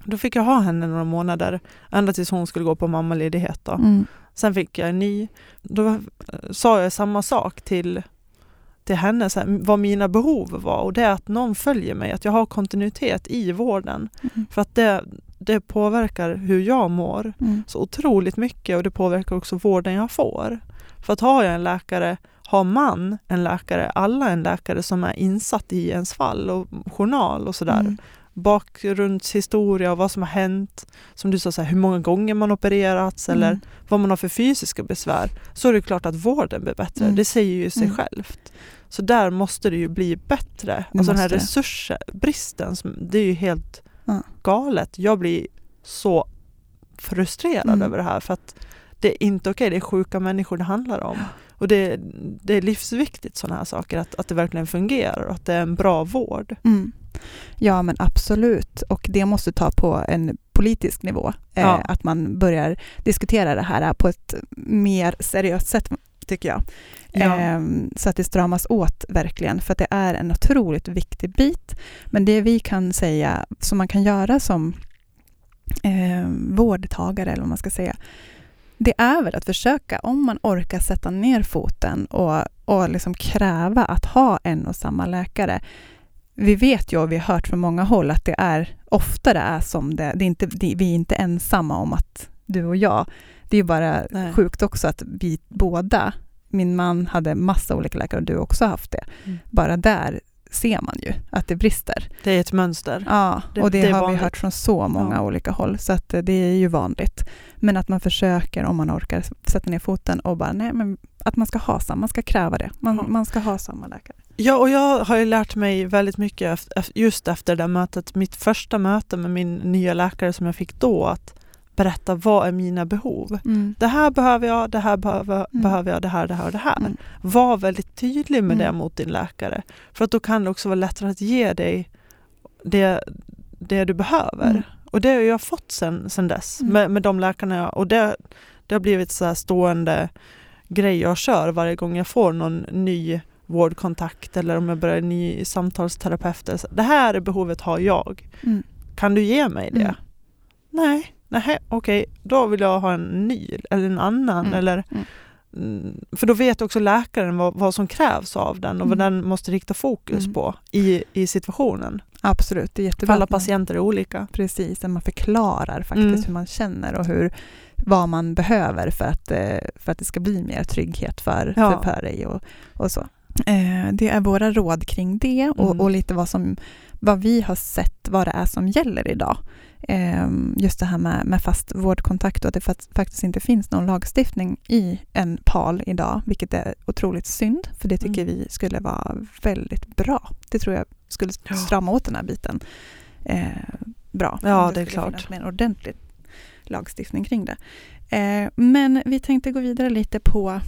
Speaker 5: Då fick jag ha henne några månader, ända tills hon skulle gå på mammaledighet. Då.
Speaker 4: mm,
Speaker 5: Sen fick jag en ny. Då eh, sa jag samma sak till, till henne, så här, vad mina behov var. Och det är att någon följer mig, att jag har kontinuitet i vården.
Speaker 4: mm,
Speaker 5: För att det, det påverkar hur jag mår
Speaker 4: mm,
Speaker 5: så otroligt mycket och det påverkar också vården jag får. För att har jag en läkare, har man en läkare, alla en läkare som är insatt i ens fall och journal och sådär.
Speaker 4: mm,
Speaker 5: Bakgrundshistoria och vad som har hänt. Som du sa, så här, hur många gånger man opererats eller
Speaker 4: mm.
Speaker 5: vad man har för fysiska besvär. Så är det klart att vården blir bättre.
Speaker 4: Mm.
Speaker 5: Det säger ju sig
Speaker 4: Mm.
Speaker 5: självt. Så där måste det ju bli bättre.
Speaker 4: Det
Speaker 5: alltså den här resursbristen, det är ju helt
Speaker 4: Ja.
Speaker 5: galet. Jag blir så frustrerad
Speaker 4: Mm.
Speaker 5: över det här för att det är inte okej, det är sjuka människor det handlar om. Och det, det är livsviktigt sådana här saker, att, att det verkligen fungerar och att det är en bra vård.
Speaker 4: Mm. Ja men absolut och det måste ta på en politisk nivå. Eh,
Speaker 5: Ja.
Speaker 4: Att man börjar diskutera det här på ett mer seriöst sätt tycker jag.
Speaker 5: Ja.
Speaker 4: Ehm, så att det stramas åt verkligen för att det är en otroligt viktig bit. Men det vi kan säga som man kan göra som eh, vårdtagare eller vad man ska säga det är väl att försöka, om man orkar sätta ner foten och, och liksom kräva att ha en och samma läkare. Vi vet ju och vi har hört från många håll att det är oftare är som det, det är inte, det, vi är inte ensamma om att du och jag, det är ju bara
Speaker 5: Nej.
Speaker 4: sjukt också att vi båda, min man hade massa olika läkare och du också haft det.
Speaker 5: Mm.
Speaker 4: Bara där ser man ju att det brister.
Speaker 5: Det är ett mönster.
Speaker 4: Ja,
Speaker 5: Det-
Speaker 4: och det,
Speaker 5: det
Speaker 4: har vi
Speaker 5: vanligt.
Speaker 4: hört från så många
Speaker 5: Ja.
Speaker 4: olika håll, så att eh, det är ju vanligt. Men att man försöker, om man orkar, sätta ner foten och bara, nej men att man ska ha samma, man ska kräva det. Man,
Speaker 5: Ja.
Speaker 4: man ska ha samma läkare.
Speaker 5: Ja, och jag har ju lärt mig väldigt mycket just efter det mötet, mitt första möte med min nya läkare som jag fick då, att berätta vad är mina behov. Det här behöver jag, det här behöver,
Speaker 4: Mm.
Speaker 5: behöver jag, det här, det här och det här.
Speaker 4: Mm.
Speaker 5: Var väldigt tydlig med det
Speaker 4: Mm.
Speaker 5: mot din läkare. För att då kan det också vara lättare att ge dig det, det du behöver.
Speaker 4: Mm.
Speaker 5: Och det har jag fått sen, sen dess
Speaker 4: Mm.
Speaker 5: med, med de läkarna jag, och det, det har blivit så här stående grej jag kör varje gång jag får någon ny vårdkontakt eller om jag börjar en ny samtalsterapeut. Det här är behovet har jag.
Speaker 4: Mm.
Speaker 5: Kan du ge mig det?
Speaker 4: Mm.
Speaker 5: Nej, nej okej, då vill jag ha en ny eller en annan.
Speaker 4: Mm.
Speaker 5: Eller,
Speaker 4: Mm.
Speaker 5: Mm, för då vet också läkaren vad, vad som krävs av den och vad
Speaker 4: Mm.
Speaker 5: den måste rikta fokus på i, i situationen.
Speaker 4: Absolut, det är
Speaker 5: För
Speaker 4: jättebra.
Speaker 5: alla
Speaker 4: att man-
Speaker 5: patienter är olika.
Speaker 4: Precis, att man förklarar faktiskt hur man känner och hur, vad man behöver för att, eh, för att det ska bli mer trygghet för,
Speaker 5: Ja.
Speaker 4: för, för dig och, och så. Eh, Det är våra råd kring det och,
Speaker 5: Mm.
Speaker 4: och lite vad, som, vad vi har sett, vad det är som gäller idag. Eh, Just det här med, med fast vårdkontakt och att det fakt- faktiskt inte finns någon lagstiftning i en PAL idag, vilket är otroligt synd, för det tycker
Speaker 5: Mm.
Speaker 4: vi skulle vara väldigt bra. Det tror jag skulle strama åt den här biten eh, bra.
Speaker 5: Ja,
Speaker 4: Om
Speaker 5: det är klart.
Speaker 4: Med en ordentlig lagstiftning kring det. Eh, men vi tänkte gå vidare lite på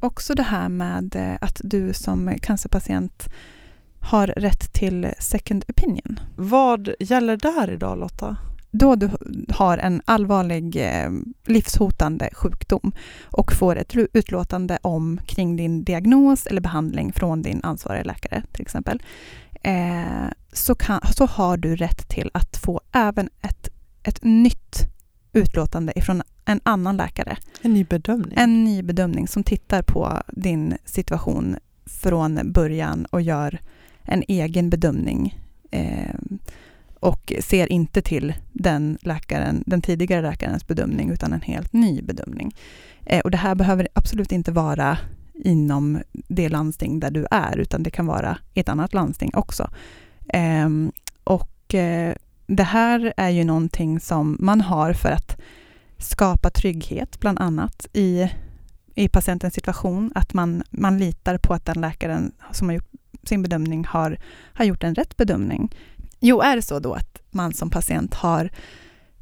Speaker 4: också det här med eh, att du som cancerpatient har rätt till second opinion.
Speaker 5: Vad gäller där idag Lotta?
Speaker 4: Då du har en allvarlig eh, livshotande sjukdom och får ett utlåtande om kring din diagnos eller behandling från din ansvariga läkare till exempel, eh, så, kan, så har du rätt till att få även ett, ett nytt utlåtande ifrån en annan läkare.
Speaker 5: En ny bedömning?
Speaker 4: En ny bedömning som tittar på din situation från början och gör en egen bedömning eh, och ser inte till den, läkaren, den tidigare läkarens bedömning utan en helt ny bedömning. Eh, och det här behöver absolut inte vara inom det landsting där du är utan det kan vara i ett annat landsting också. Eh, och eh, det här är ju någonting som man har för att skapa trygghet, bland annat, i, i patientens situation. Att man, man litar på att den läkaren som har gjort sin bedömning har, har gjort en rätt bedömning. Jo, är det så då att man som patient har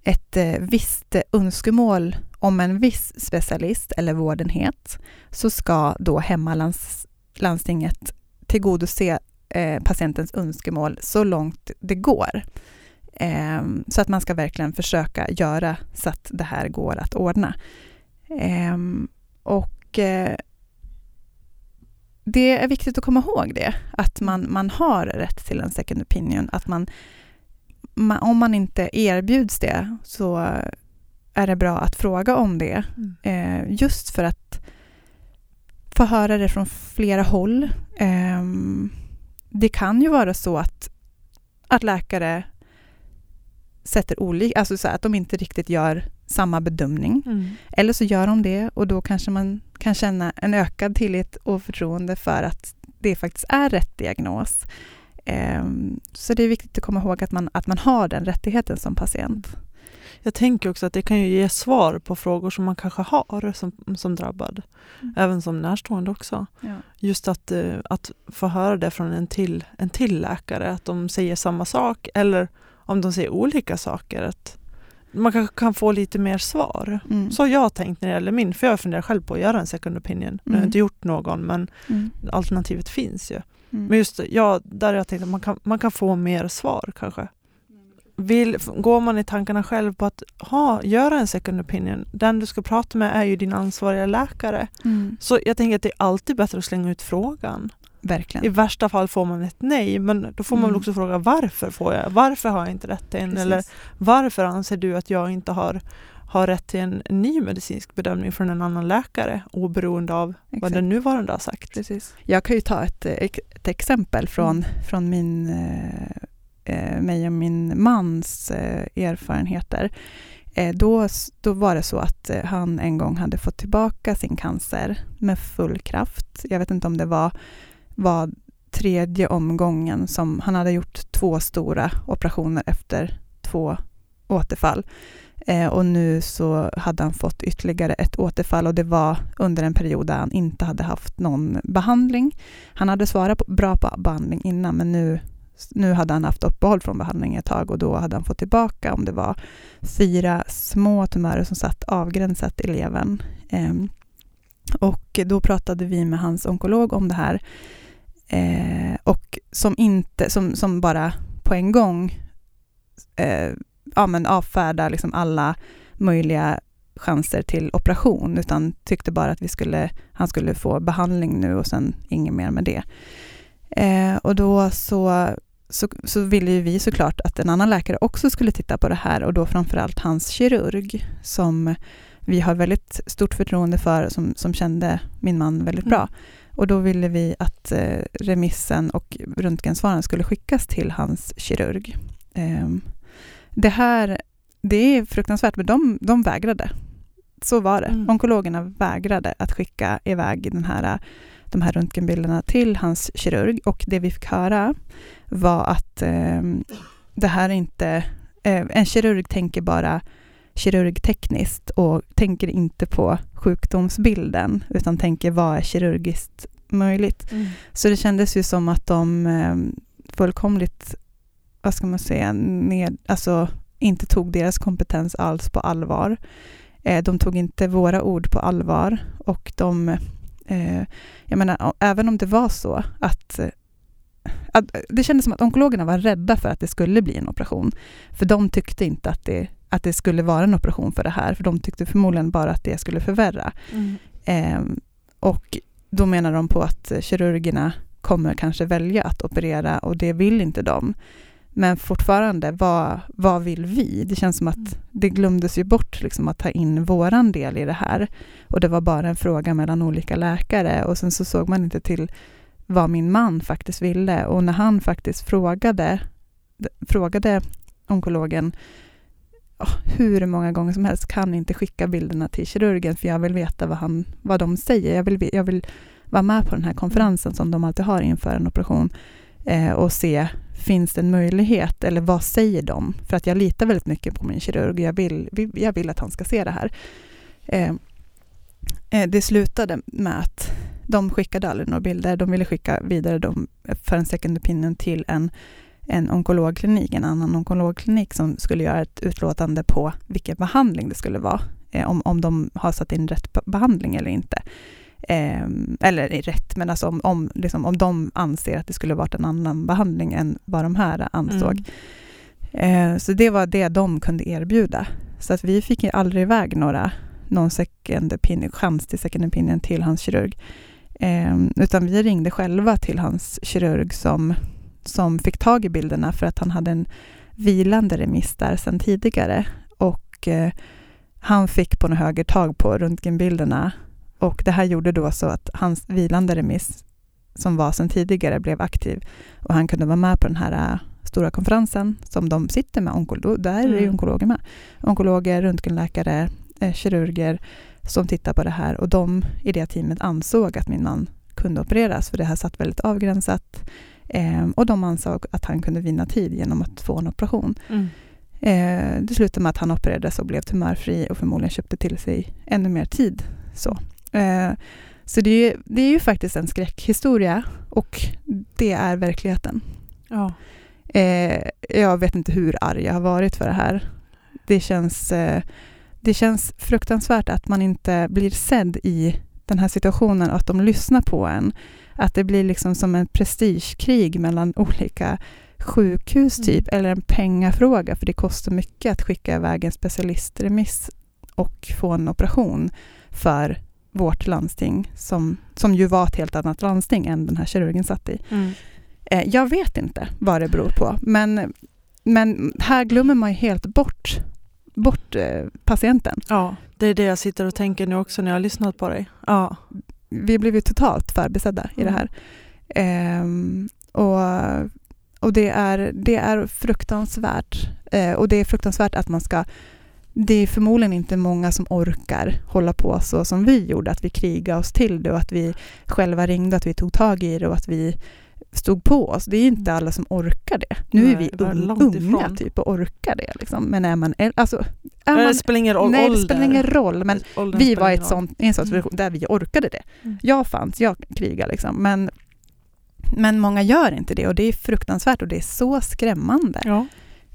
Speaker 4: ett eh, visst önskemål om en viss specialist eller vårdenhet så ska då hemmalandstinget tillgodose eh, patientens önskemål så långt det går. Eh, så att man ska verkligen försöka göra så att det här går att ordna. Eh, och eh, det är viktigt att komma ihåg det, att man, man har rätt till en second opinion. Att man, man, om man inte erbjuds det så är det bra att fråga om det.
Speaker 5: Mm.
Speaker 4: Eh, just för att få höra det från flera håll. Eh, det kan ju vara så att, att läkare sätter olika, alltså så att de inte riktigt gör samma bedömning.
Speaker 5: Mm.
Speaker 4: Eller så gör de det och då kanske man kan känna en ökad tillit och förtroende för att det faktiskt är rätt diagnos. Um, så det är viktigt att komma ihåg att man, att man har den rättigheten som patient.
Speaker 5: Jag tänker också att det kan ju ge svar på frågor som man kanske har som, som drabbad.
Speaker 4: Mm.
Speaker 5: Även som närstående också.
Speaker 4: Ja.
Speaker 5: Just att, eh, att få höra det från en till, en till läkare, att de säger samma sak eller om de säger olika saker. Att man kanske kan få lite mer svar.
Speaker 4: Mm.
Speaker 5: Så har jag tänkt när det gäller min, för jag funderar själv på att göra en second opinion. Nu har jag
Speaker 4: Mm.
Speaker 5: inte gjort någon men
Speaker 4: Mm.
Speaker 5: alternativet finns ju.
Speaker 4: Mm.
Speaker 5: Men just ja, där jag tänkt att man kan, man kan få mer svar kanske. Vill, går man i tankarna själv på att ha, göra en second opinion, den du ska prata med är ju din ansvariga läkare.
Speaker 4: Mm.
Speaker 5: Så jag tänker att det är alltid bättre att slänga ut frågan. I
Speaker 4: Verkligen.
Speaker 5: värsta fall får man ett nej, men då får man
Speaker 4: Mm.
Speaker 5: också fråga varför får jag? Varför har jag inte rätt till en?
Speaker 4: Precis.
Speaker 5: Eller varför anser du att jag inte har, har rätt till en, ny medicinsk bedömning från en annan läkare oberoende av vad
Speaker 4: Exakt.
Speaker 5: den nuvarande har sagt?
Speaker 4: Precis. Jag kan ju ta ett, eh, ett exempel från,
Speaker 5: Mm.
Speaker 4: från min, eh, eh, mig och min mans eh, erfarenheter. Eh, då, då var det så att eh, han en gång hade fått tillbaka sin cancer med full kraft. Jag vet inte om det var, var tredje omgången som han hade gjort två stora operationer efter två återfall. Eh, och nu så hade han fått ytterligare ett återfall och det var under en period där han inte hade haft någon behandling. Han hade svarat på, bra på behandling innan men nu, nu hade han haft uppehåll från behandling ett tag och då hade han fått tillbaka om det var fyra små tumörer som satt avgränsat i levern. Ehm, och då pratade vi med hans onkolog om det här eh, och som, inte, som, som bara på en gång eh, ja, men avfärda liksom alla möjliga chanser till operation, utan tyckte bara att vi skulle, han skulle få behandling nu och sen inget mer med det. Eh, och då så, så, så ville ju vi såklart att en annan läkare också skulle titta på det här och då framförallt hans kirurg som vi har väldigt stort förtroende för, som, som kände min man väldigt bra. Och då ville vi att eh, remissen och röntgensvaren skulle skickas till hans kirurg. Ehm, det här, det är fruktansvärt, men de, de vägrade. Så var det.
Speaker 5: Mm.
Speaker 4: Onkologerna vägrade att skicka iväg den här, de här röntgenbilderna till hans kirurg och det vi fick höra var att eh, det här är inte... Eh, en kirurg tänker bara kirurgtekniskt och tänker inte på sjukdomsbilden utan tänker vad är kirurgiskt möjligt.
Speaker 5: Mm.
Speaker 4: Så det kändes ju som att de eh, fullkomligt, vad ska man säga, ned, alltså inte tog deras kompetens alls på allvar. Eh, de tog inte våra ord på allvar och de, eh, jag menar, även om det var så att det kändes som att onkologerna var rädda för att det skulle bli en operation. För de tyckte inte att det, att det skulle vara en operation för det här, för de tyckte förmodligen bara att det skulle förvärra.
Speaker 5: Mm.
Speaker 4: Eh, och då menar de på att kirurgerna kommer kanske välja att operera och det vill inte de. Men fortfarande, vad, vad vill vi? Det känns som
Speaker 5: Mm.
Speaker 4: att det glömdes ju bort liksom, att ta in våran del i det här. Och det var bara en fråga mellan olika läkare och sen så såg man inte till vad min man faktiskt ville. Och när han faktiskt frågade, frågade onkologen oh, hur många gånger som helst kan inte skicka bilderna till kirurgen för jag vill veta vad, han, vad de säger. Jag vill, jag vill vara med på den här konferensen som de alltid har inför en operation. eh, och se, finns det en möjlighet eller vad säger de? För att jag litar väldigt mycket på min kirurg och jag vill, jag vill att han ska se det här. Eh, eh, det slutade med att de skickade aldrig några bilder. De ville skicka vidare dem för en second opinion till en, en onkologklinik, en annan onkologklinik som skulle göra ett utlåtande på vilken behandling det skulle vara. Eh, om, om de har satt in rätt be- behandling eller inte. Eh, eller rätt, men alltså om, om, liksom, om de anser att det skulle varit en annan behandling än vad de här ansåg.
Speaker 5: Mm.
Speaker 4: Eh, så det var det de kunde erbjuda. Så att vi fick ju aldrig iväg några, någon second opinion, chans till second opinion till hans kirurg. Eh, utan vi ringde själva till hans kirurg som, som fick tag i bilderna för att han hade en vilande remiss där sedan tidigare. Och eh, han fick på något höger tag på röntgenbilderna och det här gjorde då så att hans vilande remiss som var sedan tidigare blev aktiv och han kunde vara med på den här äh, stora konferensen som de sitter med, onkolo- där är ju
Speaker 5: Mm.
Speaker 4: onkologer med. Onkologer, röntgenläkare, eh, kirurger som tittar på det här och de i det teamet ansåg att min man kunde opereras för det här satt väldigt avgränsat eh, och de ansåg att han kunde vinna tid genom att få en operation.
Speaker 5: Mm.
Speaker 4: Eh, det slutade med att han opererades och blev tumörfri och förmodligen köpte till sig ännu mer tid. Så, eh, så det, är, det är ju faktiskt en skräckhistoria och det är verkligheten.
Speaker 5: Ja.
Speaker 4: Eh, jag vet inte hur arg jag har varit för det här. Det känns, eh, det känns fruktansvärt att man inte blir sedd i den här situationen och att de lyssnar på en. Att det blir liksom som en prestigekrig mellan olika sjukhus
Speaker 5: Mm.
Speaker 4: typ, eller en pengafråga, för det kostar mycket att skicka iväg en specialistremiss och få en operation för vårt landsting, som, som ju var ett helt annat landsting än den här kirurgen satt i.
Speaker 5: Mm.
Speaker 4: Eh, jag vet inte vad det beror på, men, men här glömmer man ju helt bort, bort eh, patienten.
Speaker 5: ja, det är det jag sitter och tänker nu också när jag har lyssnat på dig. Ja.
Speaker 4: Vi blev ju totalt förbisedda i det här. Ehm, och och det, är, det är fruktansvärt. Eh, och det är fruktansvärt att man ska... Det är förmodligen inte många som orkar hålla på så som vi gjorde, att vi krigade oss till det och att vi själva ringde, att vi tog tag i det och att vi stod på oss. Det är inte alla som orkar det. Nu är vi un, unga typ och orkar det. Liksom. Men är man... Alltså, är
Speaker 5: det
Speaker 4: man
Speaker 5: spelar ingen roll
Speaker 4: nej, det spelar ingen roll. Men vi var i
Speaker 5: ingen
Speaker 4: ett
Speaker 5: roll.
Speaker 4: sånt, i en sån
Speaker 5: Mm.
Speaker 4: situation där vi orkade det.
Speaker 5: Mm.
Speaker 4: Jag fanns, jag krigade liksom. Men, men många gör inte det och det är fruktansvärt och det är så skrämmande.
Speaker 5: Ja.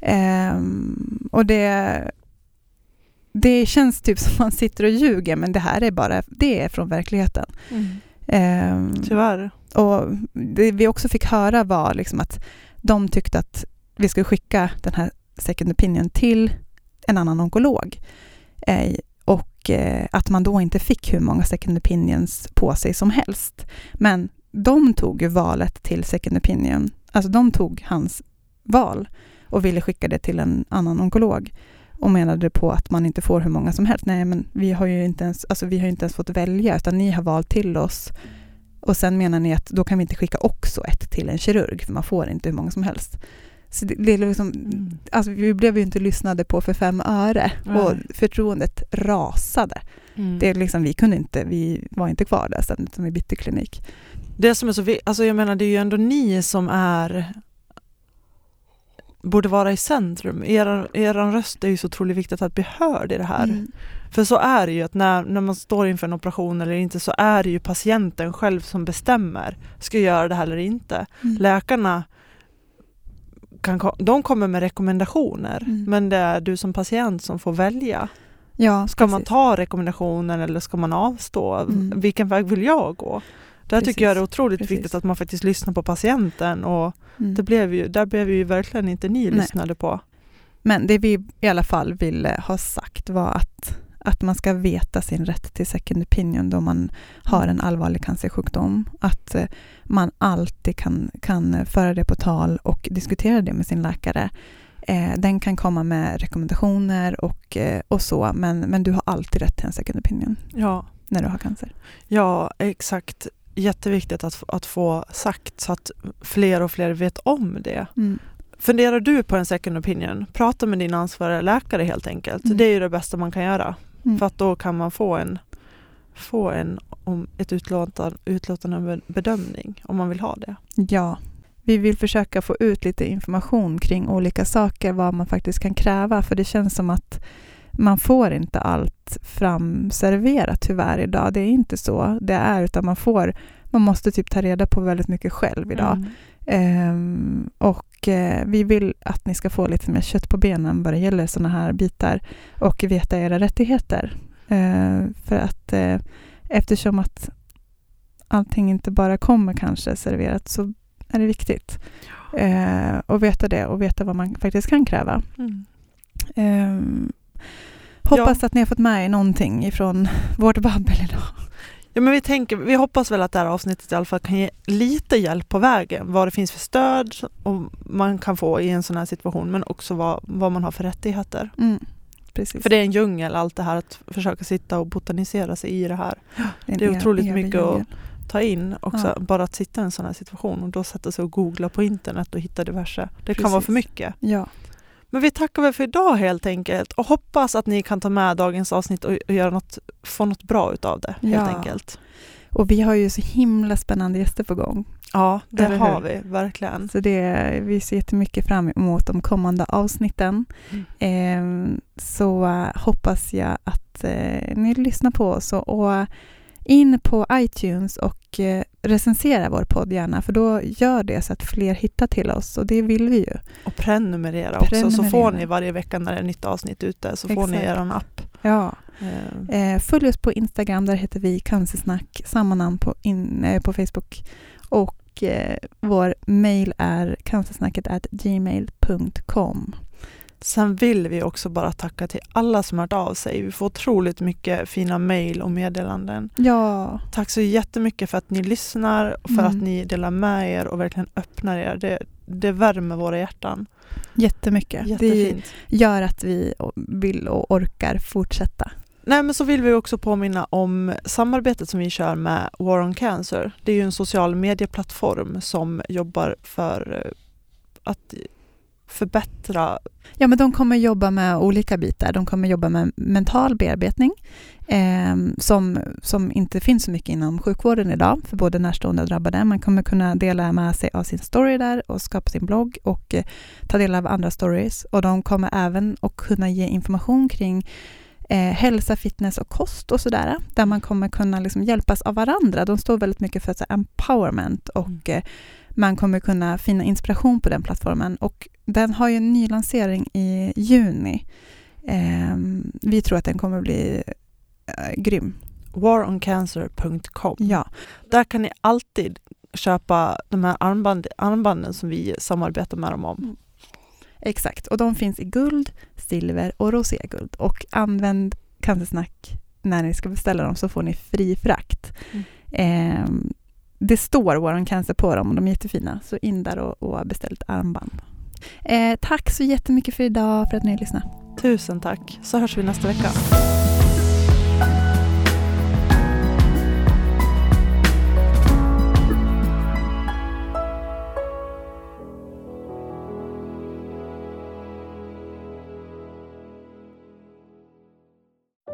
Speaker 4: Ehm, och det, det känns typ som man sitter och ljuger men det här är bara, det är från verkligheten.
Speaker 5: Mm.
Speaker 4: Ehm,
Speaker 5: Tyvärr.
Speaker 4: och det vi också fick höra var liksom att de tyckte att vi skulle skicka den här second opinion till en annan onkolog. Eh, och eh, att man då inte fick hur många second opinions på sig som helst. Men de tog ju valet till second opinion, alltså de tog hans val och ville skicka det till en annan onkolog och menade på att man inte får hur många som helst. Nej, men vi har ju inte ens, alltså vi har inte ens fått välja, utan ni har valt till oss och sen menar ni att då kan vi inte skicka också ett till en kirurg, för man får inte hur många som helst. Så det, det liksom,
Speaker 5: Mm.
Speaker 4: alltså vi blev ju inte lyssnade på för fem öre och
Speaker 5: Nej.
Speaker 4: förtroendet rasade.
Speaker 5: Mm.
Speaker 4: Det är liksom, vi kunde inte, vi var inte kvar där sen, utan vi bytte klinik.
Speaker 5: Det som är så alltså jag menar det är ju ändå ni som är borde vara i centrum. Er, er röst är ju så otroligt viktigt att bli hörd i det här.
Speaker 4: Mm.
Speaker 5: För så är det ju att när, när man står inför en operation eller inte så är det ju patienten själv som bestämmer. Ska jag göra det här eller inte?
Speaker 4: Mm.
Speaker 5: Läkarna kan, de kommer med rekommendationer
Speaker 4: Mm.
Speaker 5: men det är du som patient som får välja.
Speaker 4: Ja,
Speaker 5: Ska man
Speaker 4: precis.
Speaker 5: ta rekommendationen eller ska man avstå?
Speaker 4: Mm.
Speaker 5: Vilken väg vill jag gå? Där tycker jag det är otroligt
Speaker 4: Precis.
Speaker 5: viktigt att man faktiskt lyssnar på patienten och
Speaker 4: Mm.
Speaker 5: det blev ju, där blev ju verkligen inte ni
Speaker 4: Nej.
Speaker 5: lyssnade på.
Speaker 4: Men det vi i alla fall ville ha sagt var att, att man ska veta sin rätt till second opinion då man har en allvarlig cancersjukdom. Att eh, man alltid kan, kan föra det på tal och diskutera det med sin läkare. Eh, den kan komma med rekommendationer och, eh, och så, men, men du har alltid rätt till en second opinion
Speaker 5: Ja,
Speaker 4: när du har cancer.
Speaker 5: ja exakt. Jätteviktigt att, att få sagt så att fler och fler vet om det.
Speaker 4: Mm.
Speaker 5: Funderar du på en second opinion, prata med din ansvariga läkare helt enkelt.
Speaker 4: Mm.
Speaker 5: Det är ju det bästa man kan göra.
Speaker 4: Mm.
Speaker 5: För att då kan man få en, få en om ett utlåtande, utlåtande bedömning om man vill ha det.
Speaker 4: Ja, vi vill försöka få ut lite information kring olika saker, vad man faktiskt kan kräva, för det känns som att man får inte allt framserverat tyvärr idag. Det är inte så det är, utan man får, man måste typ ta reda på väldigt mycket själv idag.
Speaker 5: Mm.
Speaker 4: Ehm, och eh, vi vill att ni ska få lite mer kött på benen vad det gäller sådana här bitar och veta era rättigheter. Ehm, för att eh, eftersom att allting inte bara kommer kanske serverat så är det viktigt eh, att veta det och veta vad man faktiskt kan kräva.
Speaker 5: Mm.
Speaker 4: Ehm, hoppas att ni har fått med er någonting ifrån vårt babbel idag.
Speaker 5: Ja, men vi, tänker, vi hoppas väl att det här avsnittet i alla fall kan ge lite hjälp på vägen. Vad det finns för stöd och man kan få i en sån här situation men också vad, vad man har för rättigheter.
Speaker 4: Mm, precis.
Speaker 5: För det är en djungel allt det här att försöka sitta och botanisera sig i det här. det är
Speaker 4: ev-
Speaker 5: otroligt
Speaker 4: evig
Speaker 5: mycket att-
Speaker 4: djungel.
Speaker 5: Ta in också,
Speaker 4: Ja.
Speaker 5: bara att sitta i en sån här situation och då sätta sig och googla på internet och hitta diverse. Det kan vara
Speaker 4: Precis.
Speaker 5: för mycket.
Speaker 4: Ja,
Speaker 5: Men vi tackar väl för idag helt enkelt och hoppas att ni kan ta med dagens avsnitt och, och göra något, få något bra utav det helt
Speaker 4: Ja.
Speaker 5: enkelt.
Speaker 4: och vi har ju så himla spännande gäster på gång.
Speaker 5: Ja, det
Speaker 4: Eller
Speaker 5: har
Speaker 4: hur?
Speaker 5: vi verkligen.
Speaker 4: Så det, vi ser jättemycket fram emot de kommande avsnitten.
Speaker 5: Mm.
Speaker 4: Ehm, så eh, hoppas jag att eh, ni lyssnar på oss och, och in på iTunes och eh, recensera vår podd gärna för då gör det så att fler hittar till oss och det vill vi ju.
Speaker 5: Och prenumerera också så får ni varje vecka när det är nytt avsnitt ute så får ni
Speaker 4: Exakt.
Speaker 5: er app.
Speaker 4: Ja.
Speaker 5: Eh,
Speaker 4: Eh, följ oss på Instagram, där heter vi Cancersnack, samma namn på, in, eh, på Facebook. Och eh, vår mail är cancersnacket gmail.com.
Speaker 5: Sen vill vi också bara tacka till alla som hört av sig. Vi får otroligt mycket fina mejl och meddelanden.
Speaker 4: Ja,
Speaker 5: Tack så jättemycket för att ni lyssnar och för
Speaker 4: Mm.
Speaker 5: att ni delar med er och verkligen öppnar er. Det, det värmer våra hjärtan.
Speaker 4: jättemycket. Det
Speaker 5: Jättefint.
Speaker 4: gör att vi vill och orkar fortsätta.
Speaker 5: Nej, men så vill vi också påminna om samarbetet som vi kör med War on Cancer. Det är ju en social medieplattform som jobbar för eh, att förbättra
Speaker 4: Ja, men de kommer jobba med olika bitar. De kommer jobba med mental bearbetning eh, som, som inte finns så mycket inom sjukvården idag för både närstående och drabbade. Man kommer kunna dela med sig av sin story där och skapa sin blogg och eh, ta del av andra stories. Och de kommer även att kunna ge information kring eh, hälsa, fitness och kost och sådär. Där man kommer kunna liksom hjälpas av varandra. De står väldigt mycket för så empowerment och eh, man kommer kunna finna inspiration på den plattformen. Och den har ju en ny lansering i juni. Ehm, vi tror att den kommer bli eh, grym.
Speaker 5: waroncancer.com.
Speaker 4: Ja,
Speaker 5: Där kan ni alltid köpa de här armband, armbanden som vi samarbetar med dem om.
Speaker 4: Exakt. Och de finns i guld, silver och roséguld. Och använd Cancersnack när ni ska beställa dem så får ni fri frakt.
Speaker 5: Mm.
Speaker 4: Ehm, det står on Cancer på dem och de är jättefina. Så in där och, och beställ ett armband. Eh, tack så jättemycket för idag, för att ni lyssnade.
Speaker 5: Tusen tack, så hörs vi nästa vecka.